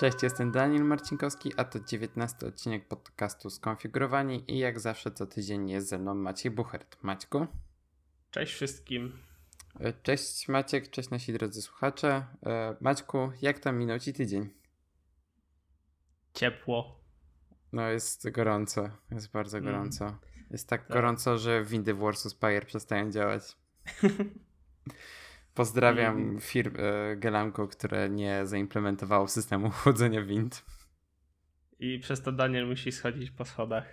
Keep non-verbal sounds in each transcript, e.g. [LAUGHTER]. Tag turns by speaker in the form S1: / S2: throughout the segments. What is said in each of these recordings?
S1: Cześć, jestem Daniel Marcinkowski, a to 19 odcinek podcastu Skonfigurowani i jak zawsze co tydzień jest ze mną Maciej Buchert. Maćku?
S2: Cześć wszystkim.
S1: E, cześć Maciek, cześć nasi drodzy słuchacze. E, Maćku, jak tam minął Ci tydzień?
S2: Ciepło.
S1: No jest gorąco, jest bardzo mm. gorąco. Jest tak, tak, gorąco, że windy w Warsaw Spire przestają działać. [LAUGHS] Pozdrawiam mm. firm e, Gelamco, które nie zaimplementowało systemu [LAUGHS] chłodzenia wind.
S2: I przez to Daniel musi schodzić po schodach.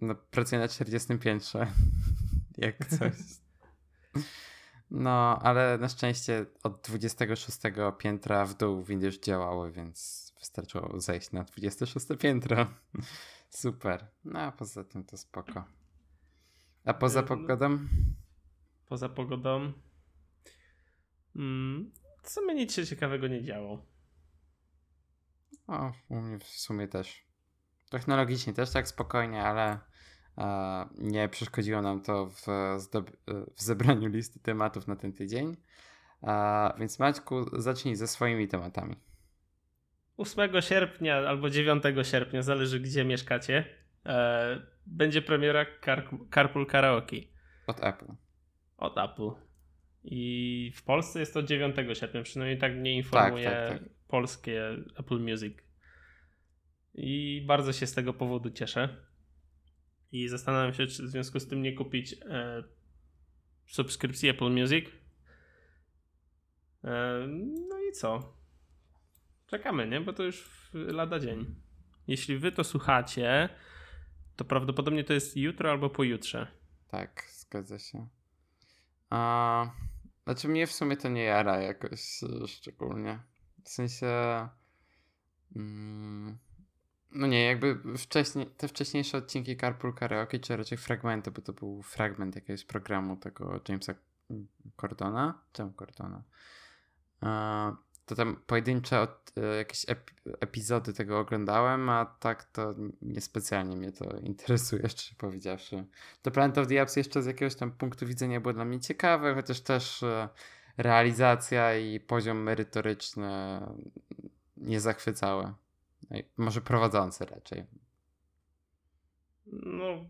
S1: No, pracuję na 40 piętrze. [LAUGHS] Jak [LAUGHS] coś. No, ale na szczęście od 26 piętra w dół windy już działały, więc wystarczyło zejść na 26 piętro. Super. No, a poza tym to spoko. A poza pogodą?
S2: Poza pogodą Mm, w sumie nic się ciekawego nie działo.
S1: O, u mnie w sumie też. Technologicznie też tak spokojnie, ale e, nie przeszkodziło nam to w, w zebraniu listy tematów na ten tydzień. E, więc Maćku, zacznij ze swoimi tematami.
S2: 8 sierpnia albo 9 sierpnia, zależy gdzie mieszkacie, e, będzie premiera Car Carpool Karaoke.
S1: Od Apple.
S2: Od Apple. I w Polsce jest to 9 sierpnia, przynajmniej tak mnie informuje tak, tak, tak. polskie Apple Music. I bardzo się z tego powodu cieszę. I zastanawiam się, czy w związku z tym nie kupić e, subskrypcji Apple Music. E, no i co? Czekamy, nie? Bo to już lada dzień. Jeśli wy to słuchacie, to prawdopodobnie to jest jutro albo pojutrze.
S1: Tak, zgadza się. A znaczy mnie w sumie to nie jara jakoś e, szczególnie. W sensie... Mm, no nie, jakby wcześniej, te wcześniejsze odcinki Carpool Karaoke, czy raczej fragmenty, bo to był fragment jakiegoś programu tego Jamesa Cordona. Czemu Cordona? To tam pojedyncze od, e, jakieś ep epizody tego oglądałem, a tak to niespecjalnie mnie to [LAUGHS] interesuje, szczerze powiedziawszy. To Planet of the Apps jeszcze z jakiegoś tam punktu widzenia było dla mnie ciekawe, chociaż też e, realizacja i poziom merytoryczny nie zachwycały. Może prowadzący raczej.
S2: No,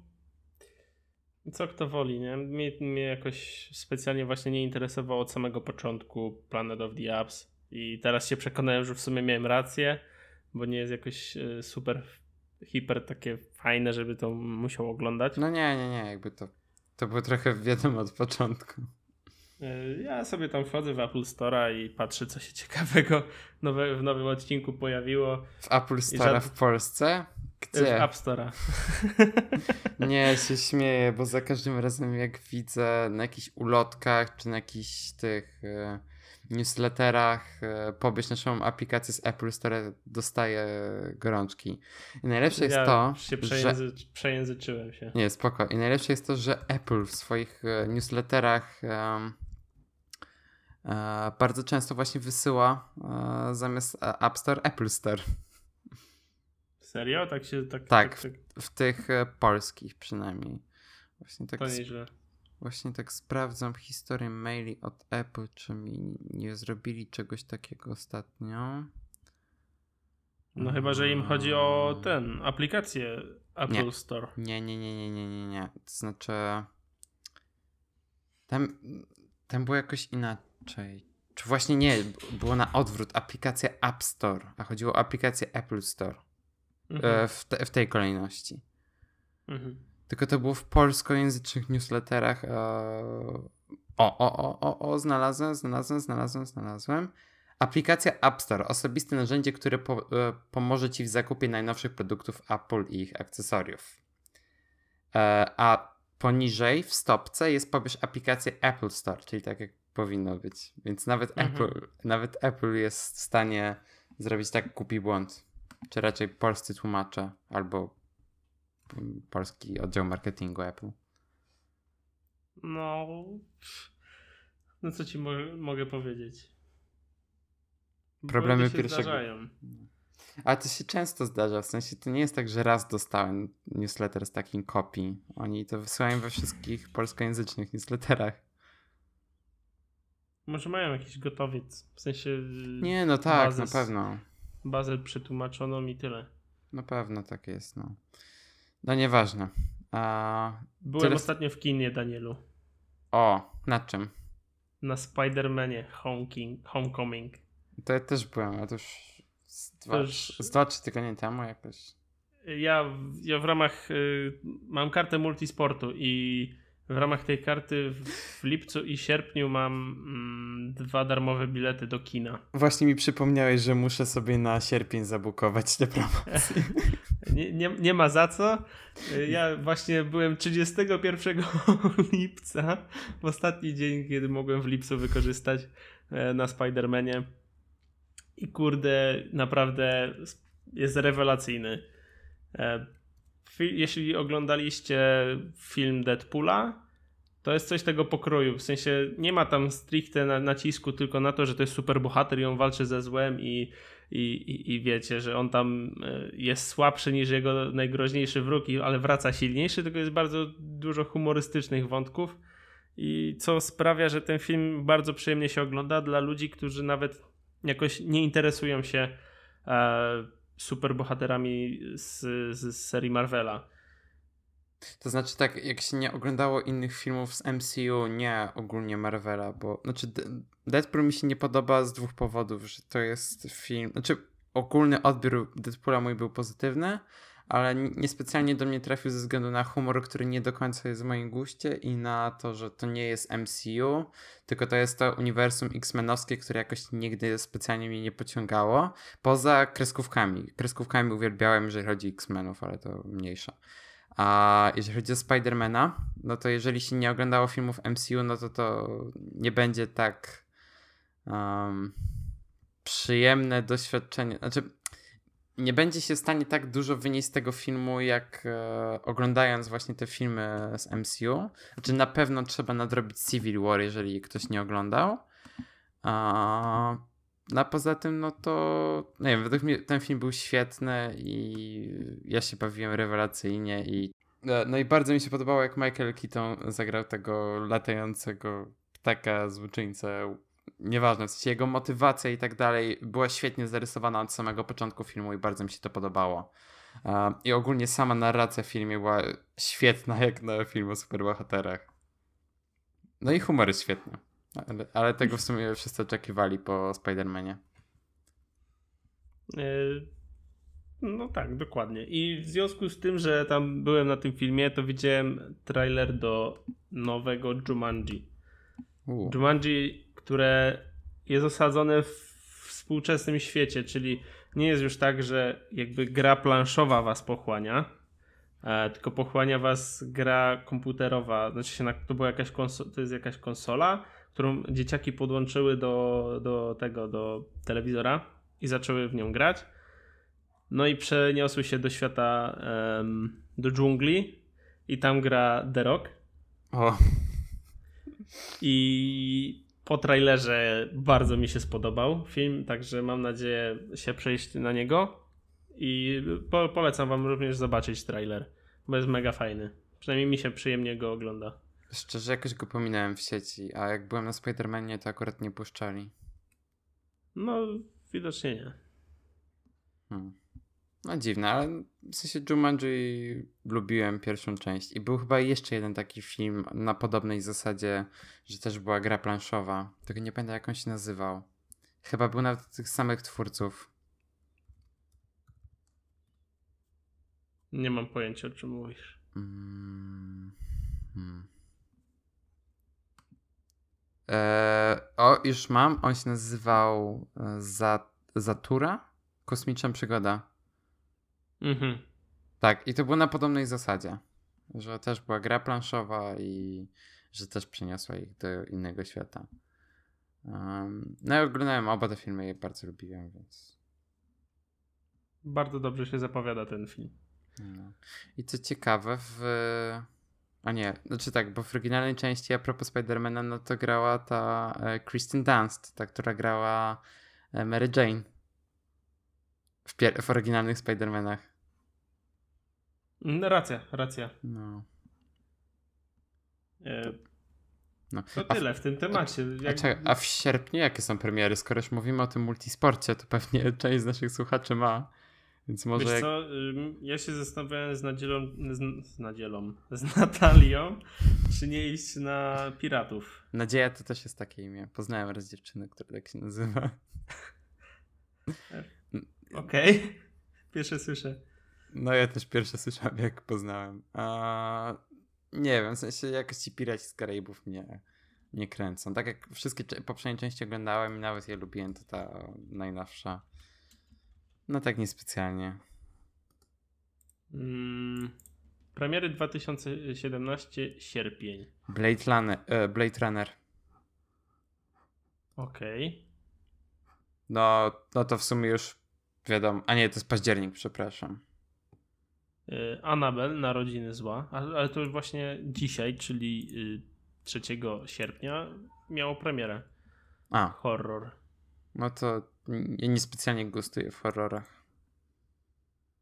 S2: co kto woli, nie? Mnie, mnie jakoś specjalnie właśnie nie interesowało od samego początku Planet of the Apps i teraz się przekonałem, że w sumie miałem rację, bo nie jest jakoś e, super, hiper takie fajne, żeby to musiał oglądać.
S1: No nie, nie, nie, jakby to, to było trochę wiadomo od początku.
S2: E, ja sobie tam wchodzę w Apple Store'a i patrzę, co się [LAUGHS] ciekawego nowe, w nowym odcinku pojawiło.
S1: W Apple Store'a żad... w Polsce? Gdzie?
S2: W App Store'a. [LAUGHS]
S1: Nie, się śmieję, bo za każdym razem jak widzę na jakichś ulotkach, czy na jakichś tych... Newsletterach e, pobierz naszą aplikację z Apple Store, dostaję gorączki. I najlepsze jest
S2: ja
S1: to,
S2: się przejęzy że... przejęzyczyłem się.
S1: Nie, spoko. I najlepsze jest to, że Apple w swoich e, newsletterach um, bardzo często właśnie wysyła zamiast App Store Apple Store.
S2: Serio? Tak się
S1: tak. Tak, tak, tak. W, w, tych polskich przynajmniej.
S2: Właśnie tak. To nieźle.
S1: Właśnie tak sprawdzam historię maili od Apple, czy mi nie zrobili czegoś takiego ostatnio.
S2: No chyba, że im chodzi o ten, aplikację Apple
S1: nie.
S2: Store.
S1: Nie, nie, nie, nie, nie, nie, nie. To znaczy tam, tam było jakoś inaczej. Czy właśnie nie, było na odwrót, aplikacja App Store, a chodziło o aplikację Apple Store. Mhm. E, w, te, w tej kolejności. Mhm. Tylko to było w polskojęzycznych newsletterach. O, o, o, o, o, znalazłem, znalazłem, znalazłem, znalazłem. Aplikacja App Store, osobiste narzędzie, które po, e, pomoże Ci w zakupie najnowszych produktów Apple i ich akcesoriów. E, a poniżej w stopce jest pobierz aplikację Apple Store, czyli tak jak powinno być. Więc nawet mhm. Apple, nawet Apple jest w stanie zrobić tak kupi błąd. Czy raczej polscy tłumacze albo polski oddział marketingu Apple.
S2: No, no co ci mo mogę powiedzieć?
S1: Problemy pierwszego. Zdarzają. Ale to się często zdarza, w sensie to nie jest tak, że raz dostałem newsletter z takim kopii. Oni to wysyłają we wszystkich polskojęzycznych newsletterach.
S2: Może mają jakiś gotowiec, w sensie...
S1: Nie, no tak, bazę. na pewno.
S2: Bazel przetłumaczono mi tyle.
S1: Na pewno tak jest, no. No nieważne. A...
S2: Byłem tyle... ostatnio w kinie, Danielu.
S1: O, na czym?
S2: Na Spider-Manie Homecoming.
S1: To ja też byłem, a to już z dwa, już... z dwa trzy tygodnie temu jakoś.
S2: Ja, ja w ramach y, mam kartę multisportu i w ramach tej karty w, lipcu i sierpniu mam mm, dwa darmowe bilety do kina.
S1: Właśnie mi przypomniałeś, że muszę sobie na sierpień zabukować te promocje. [LAUGHS]
S2: nie, nie, nie ma za co. Ja właśnie byłem 31 [LAUGHS] lipca, w ostatni dzień, kiedy mogłem w lipcu wykorzystać e, na Spider-Manie. I kurde, naprawdę jest rewelacyjny. Jeśli oglądaliście film Deadpoola, to jest coś tego pokroju. W sensie nie ma tam stricte nacisku tylko na to, że to jest super bohater i on walczy ze złem i, i, i, i wiecie, że on tam e, jest słabszy niż jego najgroźniejszy wróg, ale wraca silniejszy, tylko jest bardzo dużo humorystycznych wątków i co sprawia, że ten film bardzo przyjemnie się ogląda dla ludzi, którzy nawet jakoś nie interesują się e, superbohaterami z, z serii Marvela.
S1: To znaczy tak, jak się nie oglądało innych filmów z MCU, nie ogólnie Marvela, bo znaczy Deadpool mi się nie podoba z dwóch powodów, że to jest film, znaczy ogólny odbiór Deadpoola mój był pozytywny, ale niespecjalnie do mnie trafił ze względu na humor, który nie do końca jest w moim guście i na to, że to nie jest MCU, tylko to jest to uniwersum X-Menowskie, które jakoś nigdy specjalnie mnie nie pociągało, poza kreskówkami. Kreskówkami uwielbiałem, jeżeli chodzi o X-Menów, ale to mniejsza. A jeżeli chodzi o Spidermana, no to jeżeli się nie oglądało filmów MCU, no to to nie będzie tak um, przyjemne doświadczenie. Znaczy, nie będzie się w stanie tak dużo wynieść z tego filmu, jak e, oglądając właśnie te filmy z MCU. Znaczy, na pewno trzeba nadrobić Civil War, jeżeli ktoś nie oglądał. A, no a poza tym, no to nie wiem, według mnie ten film był świetny i ja się bawiłem rewelacyjnie i e, no i bardzo mi się podobało, jak Michael Keaton zagrał tego latającego ptaka złoczyńcę nieważne, w sensie jego motywacja i tak dalej była świetnie zarysowana od samego początku filmu i bardzo mi się to podobało. I ogólnie sama narracja w filmie była świetna, jak na film o superbohaterach. No i humor jest świetny. Ale, ale tego w sumie wszyscy oczekiwali po Spider-Manie.
S2: E, no tak, dokładnie. I w związku z tym, że tam byłem na tym filmie, to widziałem trailer do nowego Jumanji. U. Jumanji które jest osadzone w współczesnym świecie, czyli nie jest już tak, że jakby gra planszowa was pochłania, e, tylko pochłania was gra komputerowa. Znaczy się, to, była jakaś to jest jakaś konsola, którą dzieciaki podłączyły do, do tego, do telewizora i zaczęły w nią grać. No i przeniosły się do świata, um, do dżungli i tam gra The Rock. O. I po trailerze bardzo mi się spodobał film, także mam nadzieję się przejść na niego i po, polecam wam również zobaczyć trailer, bo jest mega fajny. Przynajmniej mi się przyjemnie go ogląda.
S1: Szczerze jakoś go pominąłem w sieci, a jak byłem na Spider-Manie to akurat nie puszczali.
S2: No, widocznie nie.
S1: Hmm. No dziwne, ale w sensie Jumanji lubiłem pierwszą część i był chyba jeszcze jeden taki film na podobnej zasadzie, że też była gra planszowa. Tylko nie pamiętam jak on się nazywał. Chyba był nawet tych samych twórców.
S2: Nie mam pojęcia o czym mówisz. Mm, hmm.
S1: Eee, o, już mam. On się nazywał e, Zatura? Kosmiczna przygoda. Mhm. Tak, i to było na podobnej zasadzie, że też była gra planszowa i że też przeniosła ich do innego świata. Um, no i oglądałem oba te filmy i bardzo lubiłem, więc...
S2: Bardzo dobrze się zapowiada ten film.
S1: No. I co ciekawe, w... A nie, znaczy tak, bo w oryginalnej części a propos Spidermana, no to grała ta e, Kristen Dunst, ta, która grała e, Mary Jane w, w oryginalnych Spidermanach.
S2: No, racja, racja. No.
S1: E...
S2: No. To tyle w, w tym temacie.
S1: Jak... A, a, w sierpniu jakie są premiery? Skoro już mówimy o tym multisporcie, to pewnie [LAUGHS] część z naszych słuchaczy ma. Więc może.
S2: Wiesz co, ja się zastanawiałem z Nadzielą, z, z Nadzielą, [LAUGHS] z Natalią, czy nie iść na Piratów.
S1: Nadzieja to też jest takie imię. Poznałem raz dziewczynę, która tak się nazywa.
S2: Okej. Okay. [LAUGHS] Pierwsze słyszę.
S1: No ja też pierwsze słyszałem, jak poznałem. A, nie wiem, w sensie jakoś ci piraci z Karaibów mnie nie kręcą. Tak jak wszystkie poprzednie części oglądałem i nawet je lubiłem, to ta najnowsza. No tak niespecjalnie.
S2: Mm, premiery 2017 sierpień.
S1: Blade Runner. E, Blade Runner.
S2: Okej. Okay.
S1: No, no to w sumie już wiadomo. A nie, to jest październik, przepraszam.
S2: Y, Anabel, Narodziny Zła, ale to już właśnie dzisiaj, czyli 3 y, sierpnia, miało premierę.
S1: A.
S2: Horror.
S1: No to ja niespecjalnie gustuję w horrorach.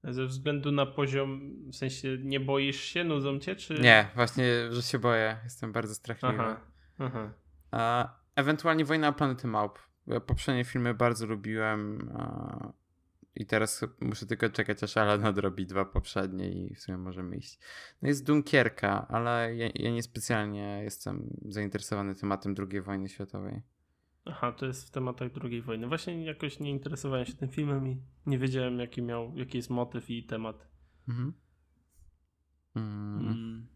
S2: Ze względu na poziom, w sensie nie boisz się, nudzą cię, czy...
S1: Nie, właśnie, że się boję. Jestem bardzo strachliwy. Aha, aha. A, ewentualnie Wojna Planety Małp. Poprzednie filmy bardzo lubiłem. A, i teraz muszę tylko czekać, aż Alan nadrobi dwa poprzednie i w sumie możemy iść. No jest Dunkierka, ale ja, ja niespecjalnie jestem zainteresowany tematem II wojny światowej.
S2: Aha, to jest w tematach II wojny. Właśnie jakoś nie interesowałem się tym filmem i nie wiedziałem, jaki miał, jaki jest motyw i temat. Mhm.
S1: Mm. Mm.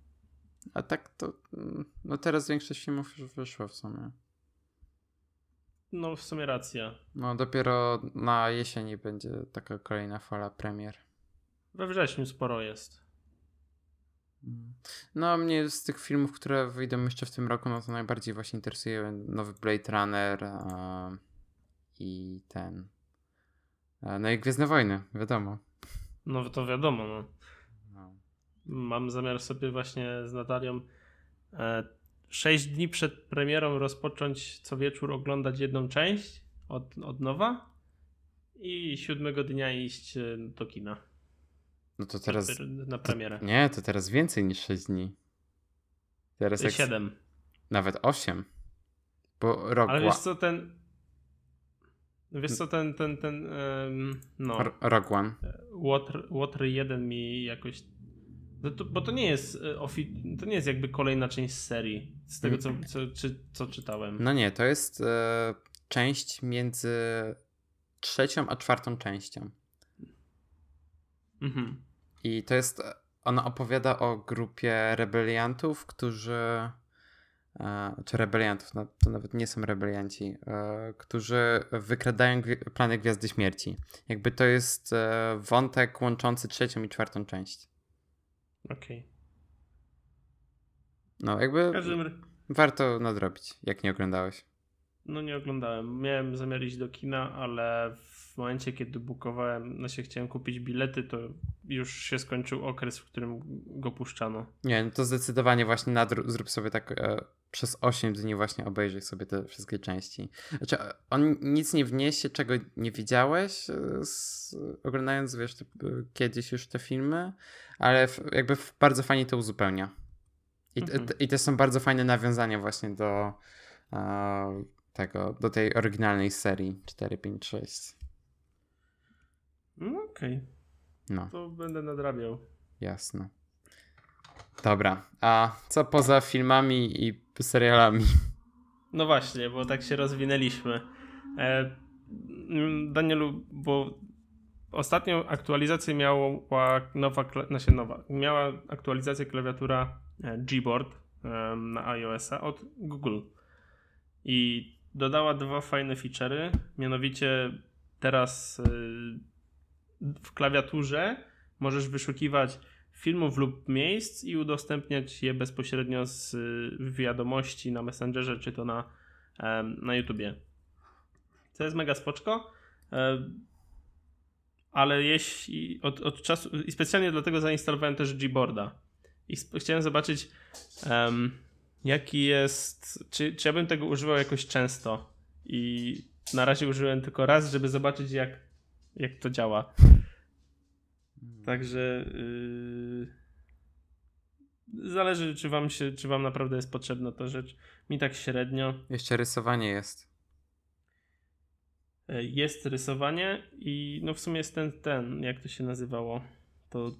S1: A tak to. No teraz większość filmów już wyszło w sumie.
S2: No, w sumie racja.
S1: No, dopiero na jesieni będzie taka kolejna fala premier.
S2: We wrześniu sporo jest.
S1: Mm. No, mnie z tych filmów, które wyjdą jeszcze w tym roku, no to najbardziej właśnie interesuje nowy Blade Runner i ten. No i Gwiezdne Wojny, wiadomo.
S2: No to wiadomo, no. no. Mam zamiar sobie właśnie z Natalią e, 6 dni przed premierą rozpocząć co wieczór oglądać jedną część od, od nowa i siódmego dnia iść e, do kina.
S1: No to teraz.
S2: Na premierę.
S1: To, nie, to teraz więcej niż 6 dni.
S2: Teraz jak 7.
S1: Nawet 8. Bo rok.
S2: Ale wiesz co, ten. Wiesz co, ten, ten, ten, um, no.
S1: Rock One.
S2: Water, Water 1 mi jakoś no to, bo to nie jest e, to nie jest jakby kolejna część serii, z tego co, co, czy, co czytałem.
S1: No nie, to jest e, część między trzecią a czwartą częścią. Mhm. I to jest, ona opowiada o grupie rebeliantów, którzy e, czy rebeliantów, no, to nawet nie są rebelianci, e, którzy wykradają gwi plany Gwiazdy Śmierci. Jakby to jest wątek łączący trzecią i czwartą część.
S2: Okej. Okay.
S1: No, jakby każdym... warto nadrobić, jak nie oglądałeś.
S2: No nie oglądałem. Miałem zamiar iść do kina, ale w momencie, kiedy bukowałem, no się chciałem kupić bilety, to już się skończył okres, w którym go puszczano.
S1: Nie, no to zdecydowanie właśnie nadr- zrób sobie tak e, przez 8 dni właśnie obejrzyj sobie te wszystkie części. Znaczy, on nic nie wniesie, czego nie widziałeś, e, z, oglądając, wiesz, te, kiedyś już te filmy, ale w, jakby w, bardzo fajnie to uzupełnia. I, mhm. I to są bardzo fajne nawiązania właśnie do e, tego, do tej oryginalnej serii 4, 5, 6.
S2: No okej. Okay. No. To będę nadrabiał.
S1: Jasne. Dobra, a co poza filmami i serialami?
S2: No właśnie, bo tak się rozwinęliśmy. E, Danielu, bo ostatnią aktualizację miała nowa, znaczy nowa, miała aktualizację klawiatura e, Gboard e, na iOS-a od Google. I dodała dwa fajne feature'y, mianowicie teraz e, w klawiaturze możesz wyszukiwać filmów lub miejsc i udostępniać je bezpośrednio z wiadomości na Messengerze czy to na, na YouTubie. To jest mega spoczko, ale jeśli od, od czasu i specjalnie dlatego zainstalowałem też Gboarda i chciałem zobaczyć um, jaki jest, czy, czy ja bym tego używał jakoś często i na razie użyłem tylko raz, żeby zobaczyć jak, jak to działa. Także yy, zależy, czy wam się, czy wam naprawdę jest potrzebna ta rzecz. Mi tak średnio.
S1: Jeszcze rysowanie jest.
S2: E, jest rysowanie i no w sumie jest ten, ten, jak to się nazywało? To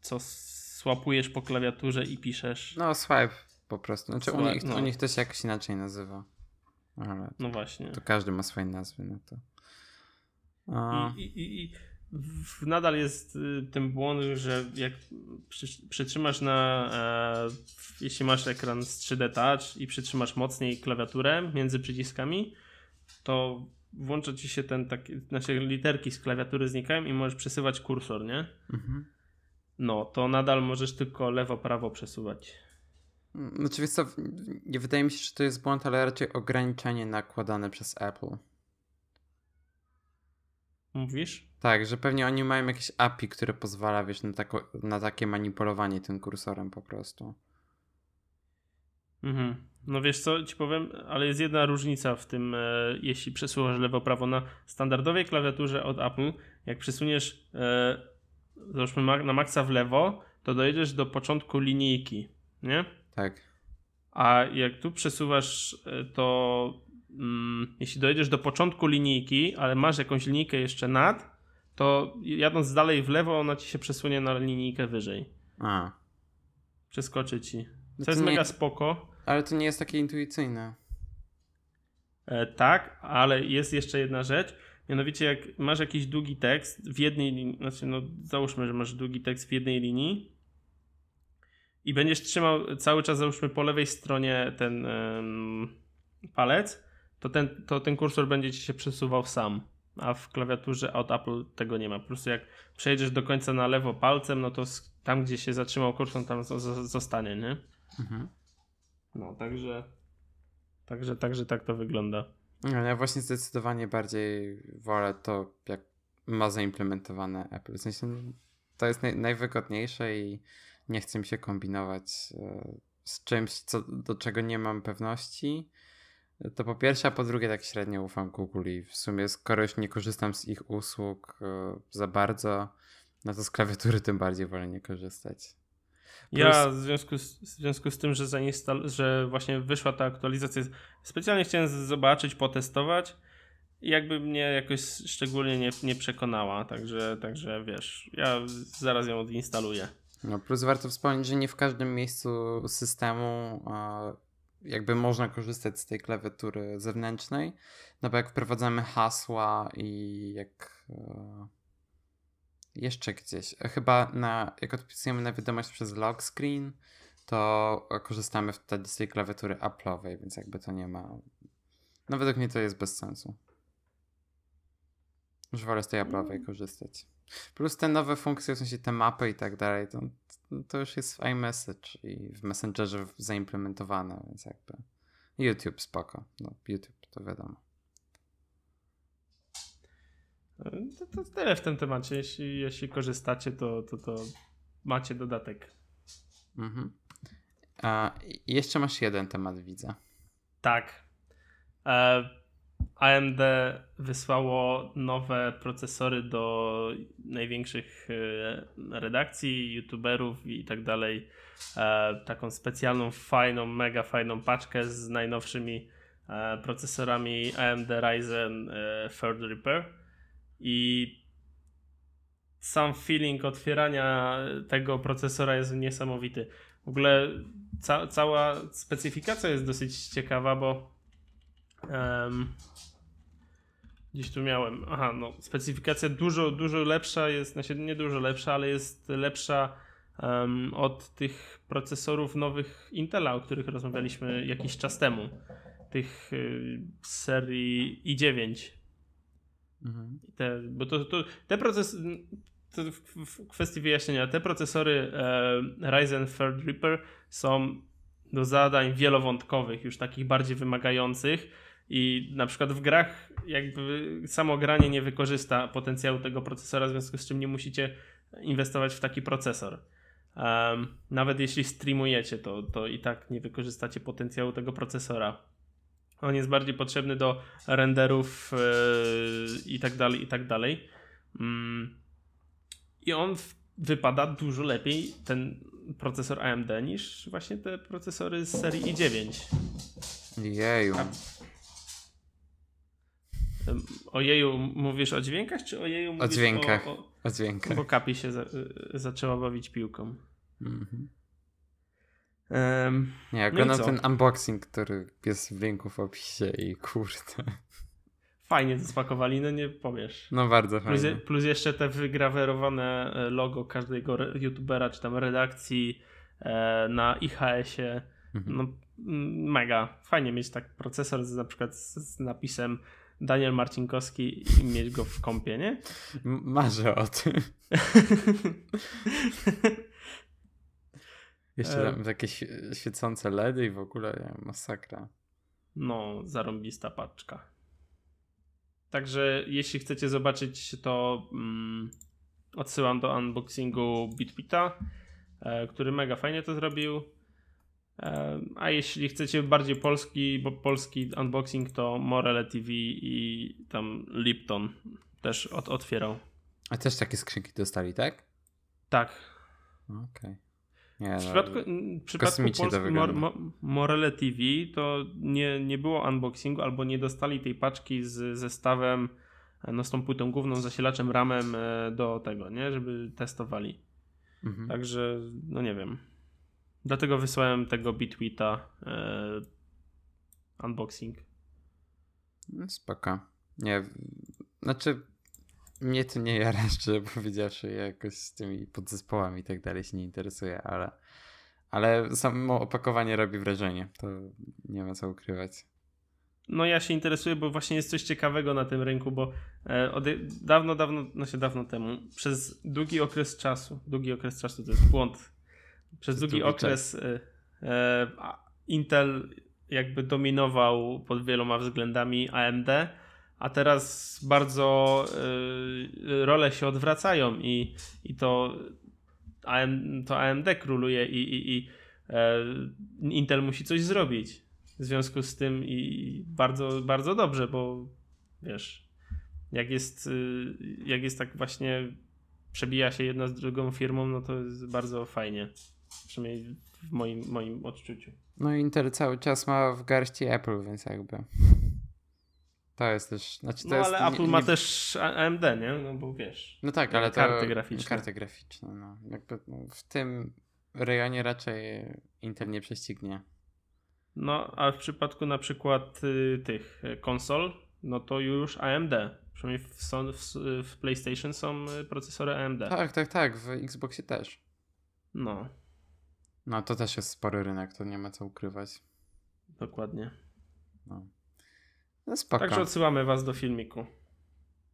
S2: co słapujesz po klawiaturze i piszesz.
S1: No, swipe po prostu. Znaczy swipe, u, nich, no. u nich to się jakoś inaczej nazywa. Ale
S2: no właśnie.
S1: To każdy ma swoje nazwy, no to.
S2: I, i, i nadal jest y, ten błąd, że jak przytrzymasz na, e, jeśli masz ekran z 3D Touch i przytrzymasz mocniej klawiaturę między przyciskami, to włącza ci się ten taki, znaczy literki z klawiatury znikają i możesz przesuwać kursor, nie? Mhm. No, to nadal możesz tylko lewo-prawo przesuwać.
S1: Znaczy, wiesz co, nie wydaje mi się, że to jest błąd, ale raczej ograniczenie nakładane przez Apple.
S2: Mówisz?
S1: Tak, że pewnie oni mają jakieś API, które pozwala, wiesz, na, tako, na takie manipulowanie tym kursorem po prostu.
S2: Mhm. No wiesz co, ci powiem, ale jest jedna różnica w tym, e, jeśli przesuwasz lewo-prawo na standardowej klawiaturze od Apple, jak przesuniesz e, załóżmy na maksa w lewo, to dojedziesz do początku linijki, nie?
S1: Tak.
S2: A jak tu przesuwasz, e, to mm, jeśli dojedziesz do początku linijki, ale masz jakąś linijkę jeszcze nad, to jadąc dalej w lewo, ona ci się przesunie na linijkę wyżej.
S1: A.
S2: Przeskoczy ci. No Co jest nie, mega spoko.
S1: Ale to nie jest takie intuicyjne.
S2: E, tak, ale jest jeszcze jedna rzecz. Mianowicie, jak masz jakiś długi tekst w jednej linii, znaczy, no załóżmy, że masz długi tekst w jednej linii i będziesz trzymał cały czas, załóżmy, po lewej stronie ten palec, to ten, to ten kursor będzie ci się przesuwał sam. A w klawiaturze od Apple tego nie ma. Po prostu jak przejdziesz do końca na lewo palcem, no to tam, gdzie się zatrzymał kursor, tam zostanie, nie? Mhm. No, także, także, także tak to wygląda.
S1: No, ja właśnie zdecydowanie bardziej wolę to, jak ma zaimplementowane Apple. W sensie to jest naj, najwygodniejsze i nie chcę mi się kombinować e, z czymś, co, do czego nie mam pewności. To po pierwsze, a po drugie tak średnio ufam Google i w sumie skoro już nie korzystam z ich usług e, za bardzo, no to z klawiatury tym bardziej wolę nie korzystać.
S2: Ja w związku, z, w związku z tym, że, zainstal- że właśnie wyszła ta aktualizacja, specjalnie chciałem zobaczyć, potestować i jakby mnie jakoś szczególnie nie, nie przekonała, także, także wiesz, ja zaraz ją odinstaluję.
S1: No plus warto wspomnieć, że nie w każdym miejscu systemu jakby można korzystać z tej klawiatury zewnętrznej, no bo jak wprowadzamy hasła i jak e, jeszcze gdzieś. Chyba na, jak odpisujemy na wiadomość przez lock screen, to korzystamy wtedy z tej klawiatury Apple'owej, więc jakby to nie ma. No według mnie to jest bez sensu. Już wolę z tej Apple'owej mm. korzystać. Plus te nowe funkcje, w sensie te mapy i tak dalej, to, to już jest w iMessage i w Messengerze zaimplementowane, więc jakby YouTube spoko. No, YouTube to wiadomo.
S2: To, to tyle w tym temacie. Jeśli, jeśli korzystacie, to, to, to macie dodatek. Mhm.
S1: A jeszcze masz jeden temat, widzę.
S2: Tak. E, AMD wysłało nowe procesory do największych e, redakcji, youtuberów i tak dalej. E, taką specjalną, fajną, mega fajną paczkę z najnowszymi e, procesorami AMD Ryzen Threadripper i sam feeling otwierania tego procesora jest niesamowity. W ogóle ca cała specyfikacja jest dosyć ciekawa, bo um, gdzieś tu miałem. Aha, no specyfikacja dużo, dużo lepsza jest, znaczy nie dużo lepsza, ale jest lepsza um, od tych procesorów nowych Intela, o których rozmawialiśmy jakiś czas temu. Tych y, serii i9. Mhm. Te, bo to, to, te procesy, to w kwestii wyjaśnienia, te procesory e, Ryzen Threadripper są do zadań wielowątkowych, już takich bardziej wymagających i na przykład w grach jakby samo granie nie wykorzysta potencjału tego procesora, w związku z czym nie musicie inwestować w taki procesor. Um, nawet jeśli streamujecie, to, to i tak nie wykorzystacie potencjału tego procesora. On jest bardziej potrzebny do renderów yy, i tak dalej, i tak dalej. Mm. I on wypada dużo lepiej, ten procesor AMD niż właśnie te procesory z serii i9.
S1: Jeju. A...
S2: Ojeju mówisz o dźwiękach, czy ojeju mówisz
S1: o dźwiękach?
S2: O,
S1: o... o dźwiękach.
S2: Bo Kapi się za, zaczęła bawić piłką. Mhm. Um,
S1: nie, ja no ten unboxing, który jest w linku w opisie i kurde.
S2: Fajnie to spakowali, no nie powiesz.
S1: No bardzo fajnie.
S2: Plus, plus jeszcze te wygrawerowane e, logo każdego youtubera czy tam redakcji e, na IHS-ie. Mhm. No mega. Fajnie mieć tak procesor z, na przykład z, z napisem Daniel Marcinkowski i mieć go w kompie, nie?
S1: Marzę o tym. [LAUGHS] Jeszcze tam takie świecące LEDy i w ogóle masakra.
S2: No, zarąbista paczka. Także jeśli chcecie zobaczyć to mm, odsyłam do unboxingu BitBita, e, który mega fajnie to zrobił. E, a jeśli chcecie bardziej polski, bo polski unboxing to Morele TV i tam Lipton też od, otwierał.
S1: A też takie skrzynki dostali, tak?
S2: Tak.
S1: Okej. Okay. Nie,
S2: w no, przypadku, w przypadku Polski Mor, Morele TV to nie, nie było unboxingu albo nie dostali tej paczki z zestawem no z tą płytą główną, zasilaczem, ramem e, do tego, nie? Żeby testowali. Mhm. Także, no nie wiem. Dlatego wysłałem tego Bitwita e, unboxing.
S1: No spoko. Nie, znaczy mnie to nie jara, [LAUGHS] szczerze powiedziawszy, jakoś z tymi podzespołami i tak dalej się nie interesuje, ale, ale samo opakowanie robi wrażenie, to nie ma co ukrywać.
S2: No ja się interesuję, bo właśnie jest coś ciekawego na tym rynku, bo e, od, dawno, dawno, no się dawno temu, przez długi okres czasu, długi okres czasu to jest błąd, przez długi, okres e, e, Intel jakby dominował pod wieloma względami AMD, a teraz bardzo y, role się odwracają i, i to, AM, to AMD króluje i, i, i Intel musi coś zrobić. W związku z tym i bardzo, bardzo dobrze, bo wiesz, jak jest, y, jak jest tak właśnie przebija się jedna z drugą firmą, no to jest bardzo fajnie. Przynajmniej w moim, moim odczuciu.
S1: No Intel cały czas ma w garści Apple, więc jakby. To jest też. Znaczy to
S2: no
S1: jest,
S2: ale Apple nie, nie... ma też AMD, nie? No bo wiesz.
S1: No tak, ale karty to. graficzne. Karty graficzne. No. Jakby w tym rejonie raczej Intel nie prześcignie.
S2: No, a w przypadku na przykład y, tych konsol, no to już AMD. Przynajmniej w, w, w, PlayStation są y, procesory AMD.
S1: Tak, tak, tak. W Xboxie też.
S2: No.
S1: No to też jest spory rynek, to nie ma co ukrywać.
S2: Dokładnie.
S1: No. No spoko.
S2: Także odsyłamy was do filmiku.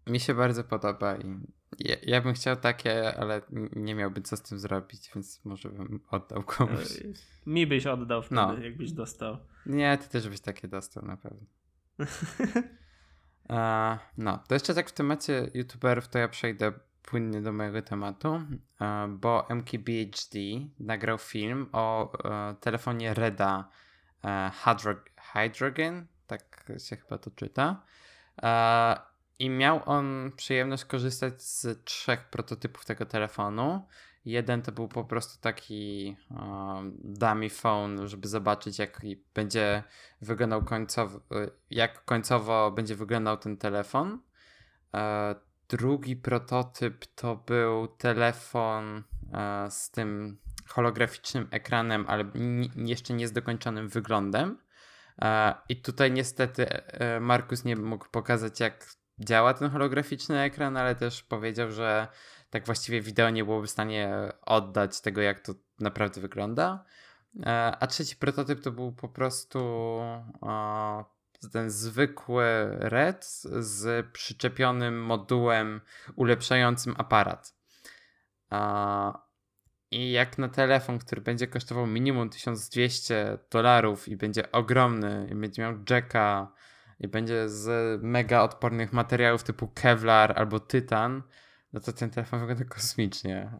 S1: Mi się bardzo podoba i ja, ja, bym chciał takie, ale nie miałby co z tym zrobić, więc może bym oddał komuś.
S2: Mi byś oddał wtedy, no. jakbyś dostał.
S1: Nie, ty też byś takie dostał na pewno. [LAUGHS] uh, no, to jeszcze tak w temacie youtuberów, to ja przejdę płynnie do mojego tematu, uh, bo MKBHD nagrał film o uh, telefonie Reda Hydrogen, tak się chyba to czyta. E, I miał on przyjemność korzystać z trzech prototypów tego telefonu. Jeden to był po prostu taki um, dummy phone, żeby zobaczyć, jak będzie wyglądał końcowo, jak końcowo będzie wyglądał ten telefon. E, drugi prototyp to był telefon e, z tym holograficznym ekranem, ale jeszcze nie z dokończonym wyglądem. E, I tutaj niestety e, Markus nie mógł pokazać, jak działa ten holograficzny ekran, ale też powiedział, że tak właściwie wideo nie byłoby w stanie oddać tego, jak to naprawdę wygląda. E, a trzeci prototyp to był po prostu ten zwykły RED z przyczepionym modułem ulepszającym aparat. I jak na telefon, który będzie kosztował minimum 1200 dolarów i będzie ogromny, i będzie miał jacka, i będzie z mega odpornych materiałów typu Kevlar albo Tytan, no to ten telefon wygląda kosmicznie.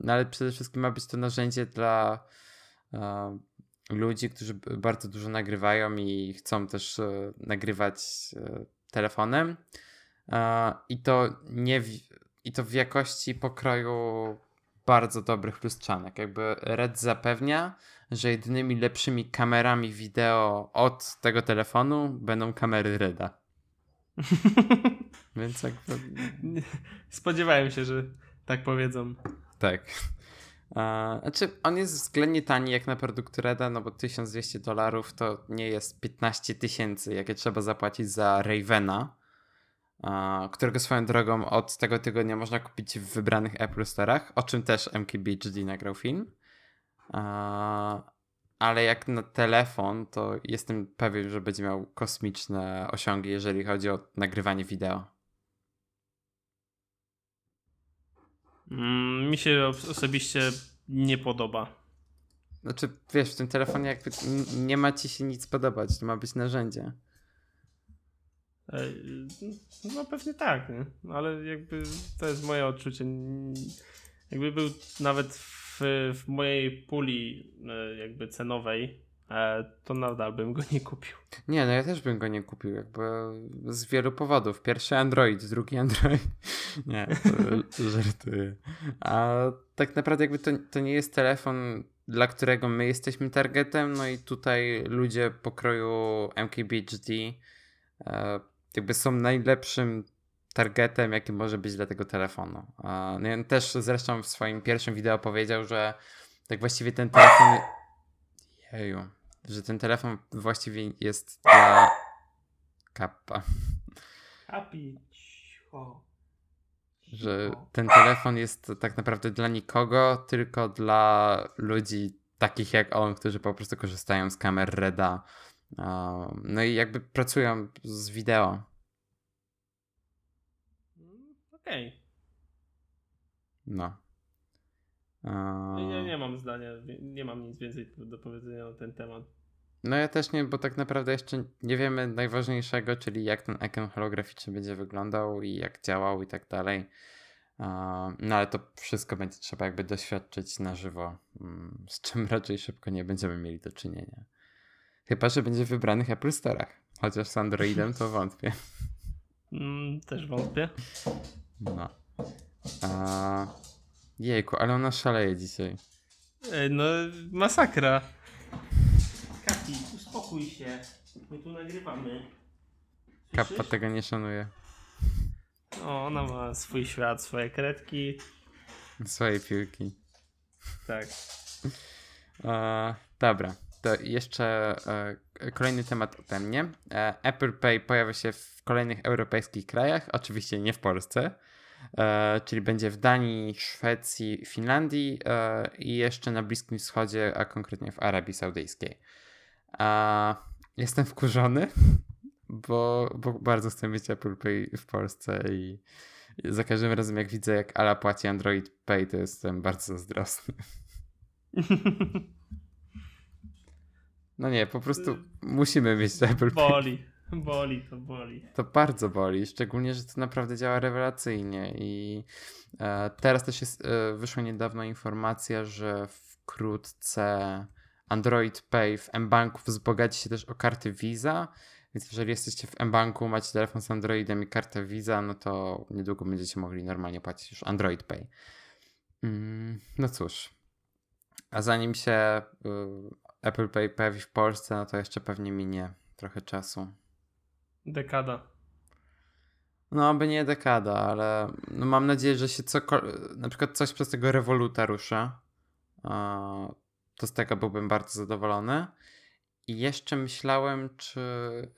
S1: No ale przede wszystkim ma być to narzędzie dla ludzi, którzy bardzo dużo nagrywają i chcą też e, nagrywać e, telefonem. I to nie w, i to w jakości pokroju bardzo dobrych lustrzanek. Jakby Red zapewnia, że jedynymi lepszymi kamerami wideo od tego telefonu będą kamery Reda. [LAUGHS] Więc jakby...
S2: Spodziewałem się, że tak powiedzą.
S1: Tak. Znaczy, on jest względnie tani jak na produkt Reda, no bo 1200 dolarów to nie jest 15 tysięcy, jakie trzeba zapłacić za Ravena, którego swoją drogą od tego tygodnia można kupić w wybranych Apple Store'ach, o czym też MKBHD nagrał film. Ale jak na telefon, to jestem pewien, że będzie miał kosmiczne osiągi, jeżeli chodzi o nagrywanie wideo.
S2: Mi się osobiście nie podoba.
S1: Znaczy, wiesz, w tym telefonie jakby nie ma ci się nic podobać, to ma być narzędzie.
S2: No pewnie tak, nie? ale jakby to jest moje odczucie. Jakby był nawet w, w mojej puli e, jakby cenowej, to nadal bym go [LAUGHS] nie kupił.
S1: Nie, no ja też bym go nie kupił, jakby z wielu powodów. Pierwszy Android, drugi Android. [LAUGHS] nie, [LAUGHS] żartuję. A tak naprawdę jakby to, to nie jest telefon, dla którego my jesteśmy targetem, no i tutaj ludzie pokroju MKBHD e, jakby są najlepszym targetem, jaki może być dla tego telefonu. No on też zresztą w swoim pierwszym wideo powiedział, że tak właściwie ten telefon. Jeju, że ten telefon właściwie jest dla kappa.
S2: Kapi,
S1: Że ten telefon jest tak naprawdę dla nikogo, tylko dla ludzi takich jak on, którzy po prostu korzystają z kamer Reda no i jakby pracują z wideo.
S2: Okej. Okay.
S1: No.
S2: Ja nie mam zdania, nie mam nic więcej do powiedzenia na ten temat.
S1: No ja też nie, bo tak naprawdę jeszcze nie wiemy najważniejszego, czyli jak ten ekran holograficzny będzie wyglądał i jak działał i tak dalej. No ale to wszystko będzie trzeba jakby doświadczyć na żywo, mm, z czym [LAUGHS] raczej szybko nie będziemy mieli do czynienia. Chyba, że będzie w wybranych Apple Store'ach. Chociaż z Androidem to [LAUGHS] wątpię.
S2: Mm, też wątpię.
S1: No. A... Jejku, ale ona szaleje dzisiaj.
S2: Ej, no, masakra. Kapi, uspokój się. My tu nagrywamy.
S1: Kappa tego nie szanuje.
S2: O, ona ma swój świat, swoje kredki.
S1: Swoje piłki.
S2: Tak.
S1: A, dobra to jeszcze e, kolejny temat ode mnie. E, Apple Pay pojawia się w kolejnych europejskich krajach, oczywiście nie w Polsce, e, czyli będzie w Danii, Szwecji, Finlandii e, i jeszcze na Bliskim Wschodzie, a konkretnie w Arabii Saudyjskiej. jestem wkurzony, [LAUGHS] bo, bo bardzo chcę mieć Apple Pay w Polsce i za każdym razem jak widzę jak Ala płaci Android Pay, to jestem bardzo zazdrosny. [LAUGHS] No nie, po prostu musimy mieć Apple
S2: Pay. Boli, [LAUGHS] boli, to boli.
S1: To bardzo boli, szczególnie, że to naprawdę działa rewelacyjnie i e, teraz też jest, e, wyszła niedawno informacja, że wkrótce Android Pay w mBanku wzbogaci się też o karty Visa, więc jeżeli jesteście w mBanku, macie telefon z Androidem i kartę Visa, no to niedługo będziecie mogli normalnie płacić już Android Pay. Mm, no cóż, a zanim się y, Apple Pay pojawi w Polsce, no to jeszcze pewnie minie trochę czasu.
S2: Dekada.
S1: No, by nie dekada, ale no mam nadzieję, że się cokolwiek, na przykład coś przez tego rewoluta rusza. To z tego byłbym bardzo zadowolony. I jeszcze myślałem, czy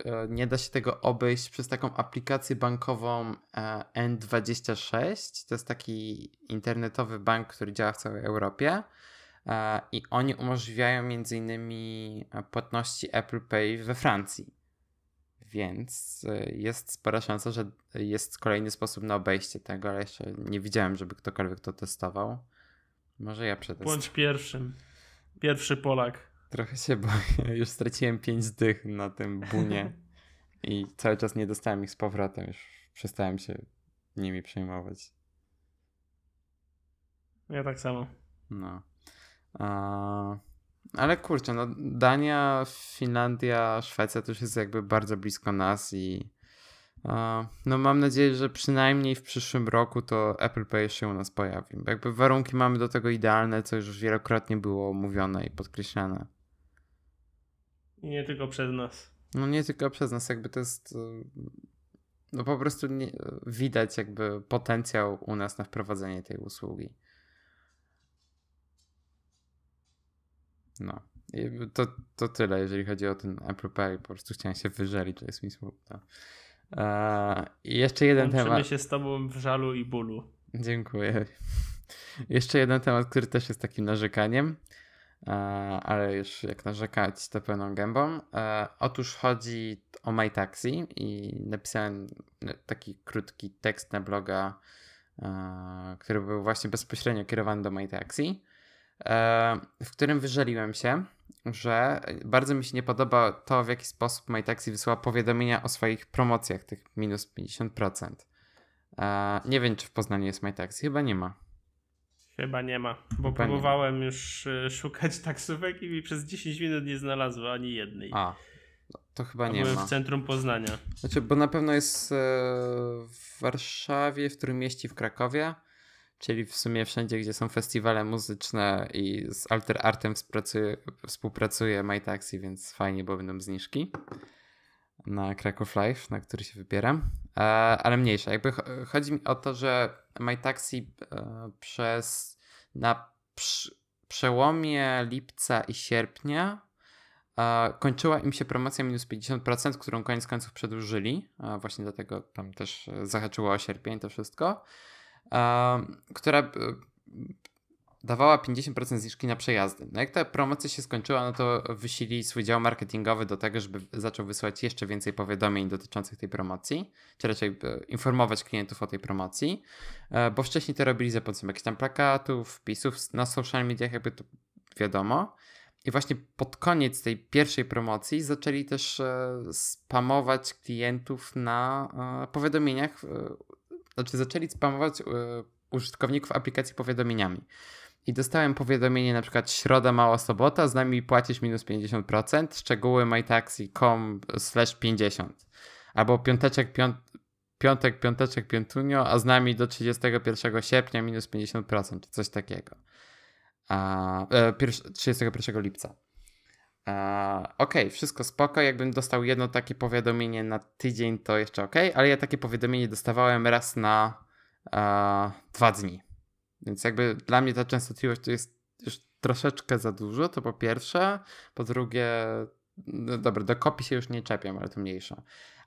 S1: e, nie da się tego obejść przez taką aplikację bankową e, N26. To jest taki internetowy bank, który działa w całej Europie. E, i oni umożliwiają między innymi płatności Apple Pay we Francji. Więc e, jest spora szansa, że jest kolejny sposób na obejście tego, ale jeszcze nie widziałem, żeby ktokolwiek to testował. Może ja przetestuję.
S2: Bądź pierwszym. Pierwszy Polak.
S1: Trochę się boję. [LAUGHS] Już straciłem pięć dych na tym bunie [LAUGHS] i cały czas nie dostałem ich z powrotem. Już przestałem się nimi przejmować.
S2: Ja tak samo.
S1: No. Ale kurczę, no Dania, Finlandia, Szwecja to już jest jakby bardzo blisko nas i No mam nadzieję, że przynajmniej w przyszłym roku to Apple Pay się u nas pojawi. Jakby warunki mamy do tego idealne, co już wielokrotnie było mówione i podkreślane.
S2: Nie tylko przez nas.
S1: No nie tylko przez nas, jakby to jest no po prostu nie, widać jakby potencjał u nas na wprowadzenie tej usługi. No. To, to tyle, jeżeli chodzi o ten Apple Pay. Po prostu chciałem się wyżelić, to jest mi smutno. Eee, I jeszcze jeden
S2: Łączymy
S1: temat.
S2: się z tobą w żalu i bólu.
S1: Dziękuję. [LAUGHS] Jeszcze jeden temat, który też jest takim narzekaniem, eee, ale już jak narzekać, to pełną gębą. Eee, otóż chodzi o MyTaxi i napisałem taki krótki tekst na bloga, który był właśnie bezpośrednio kierowany do MyTaxi, w którym wyżaliłem się, że bardzo mi się nie podoba to, w jaki sposób MyTaxi wysyła powiadomienia o swoich promocjach, tych minus 50%. E, nie wiem, czy w Poznaniu jest MyTaxi, chyba nie ma.
S2: Chyba nie ma, bo chyba próbowałem już e, szukać taksówek i przez 10 minut nie znalazło ani jednej.
S1: A, to chyba nie
S2: byłem
S1: ma.
S2: w centrum Poznania.
S1: Znaczy, bo na pewno jest e, w Warszawie, w którym mieści w Krakowie czyli w sumie wszędzie, gdzie są festiwale muzyczne i z Alter Artem współpracuje, współpracuje MyTaxi, więc fajnie, bo będą zniżki na Kraków Live, na który się wybieram. E, ale mniejsza. Jakby chodzi mi o to, że MyTaxi e, przez na przełomie lipca i sierpnia e, kończyła im się promocja minus 50%, którą koniec końców przedłużyli. Właśnie dlatego tam też zahaczyło o sierpień to wszystko która e, dawała 50% zniżki na przejazdy. No jak ta promocja się skończyła, no to wysili swój dział marketingowy do tego, żeby zaczął wysyłać jeszcze więcej powiadomień dotyczących tej promocji, czy raczej e, informować klientów o tej promocji, e, bo wcześniej to robili za pomocą jakichś tam plakatów, wpisów na social mediach, jakby to wiadomo. I właśnie pod koniec tej pierwszej promocji zaczęli też spamować klientów na powiadomieniach znaczy zaczęli spamować y, użytkowników aplikacji powiadomieniami. I dostałem powiadomienie na przykład środa, mała sobota, z nami płacisz minus 50%, szczegóły mytaxi.com slash 50. Albo piąteczek, piąt, piątek, piąteczek, piątunio, a z nami do 31 sierpnia minus 50%, czy coś takiego. A, e, 31 lipca. OK, wszystko spoko. Jakbym dostał jedno takie powiadomienie na tydzień, to jeszcze ok, ale ja takie powiadomienie dostawałem raz na dwa dni. Więc jakby dla mnie ta częstotliwość to jest już troszeczkę za dużo, to po pierwsze. Po drugie, no dobra, do kopii się już nie czepiam, ale to mniejsza.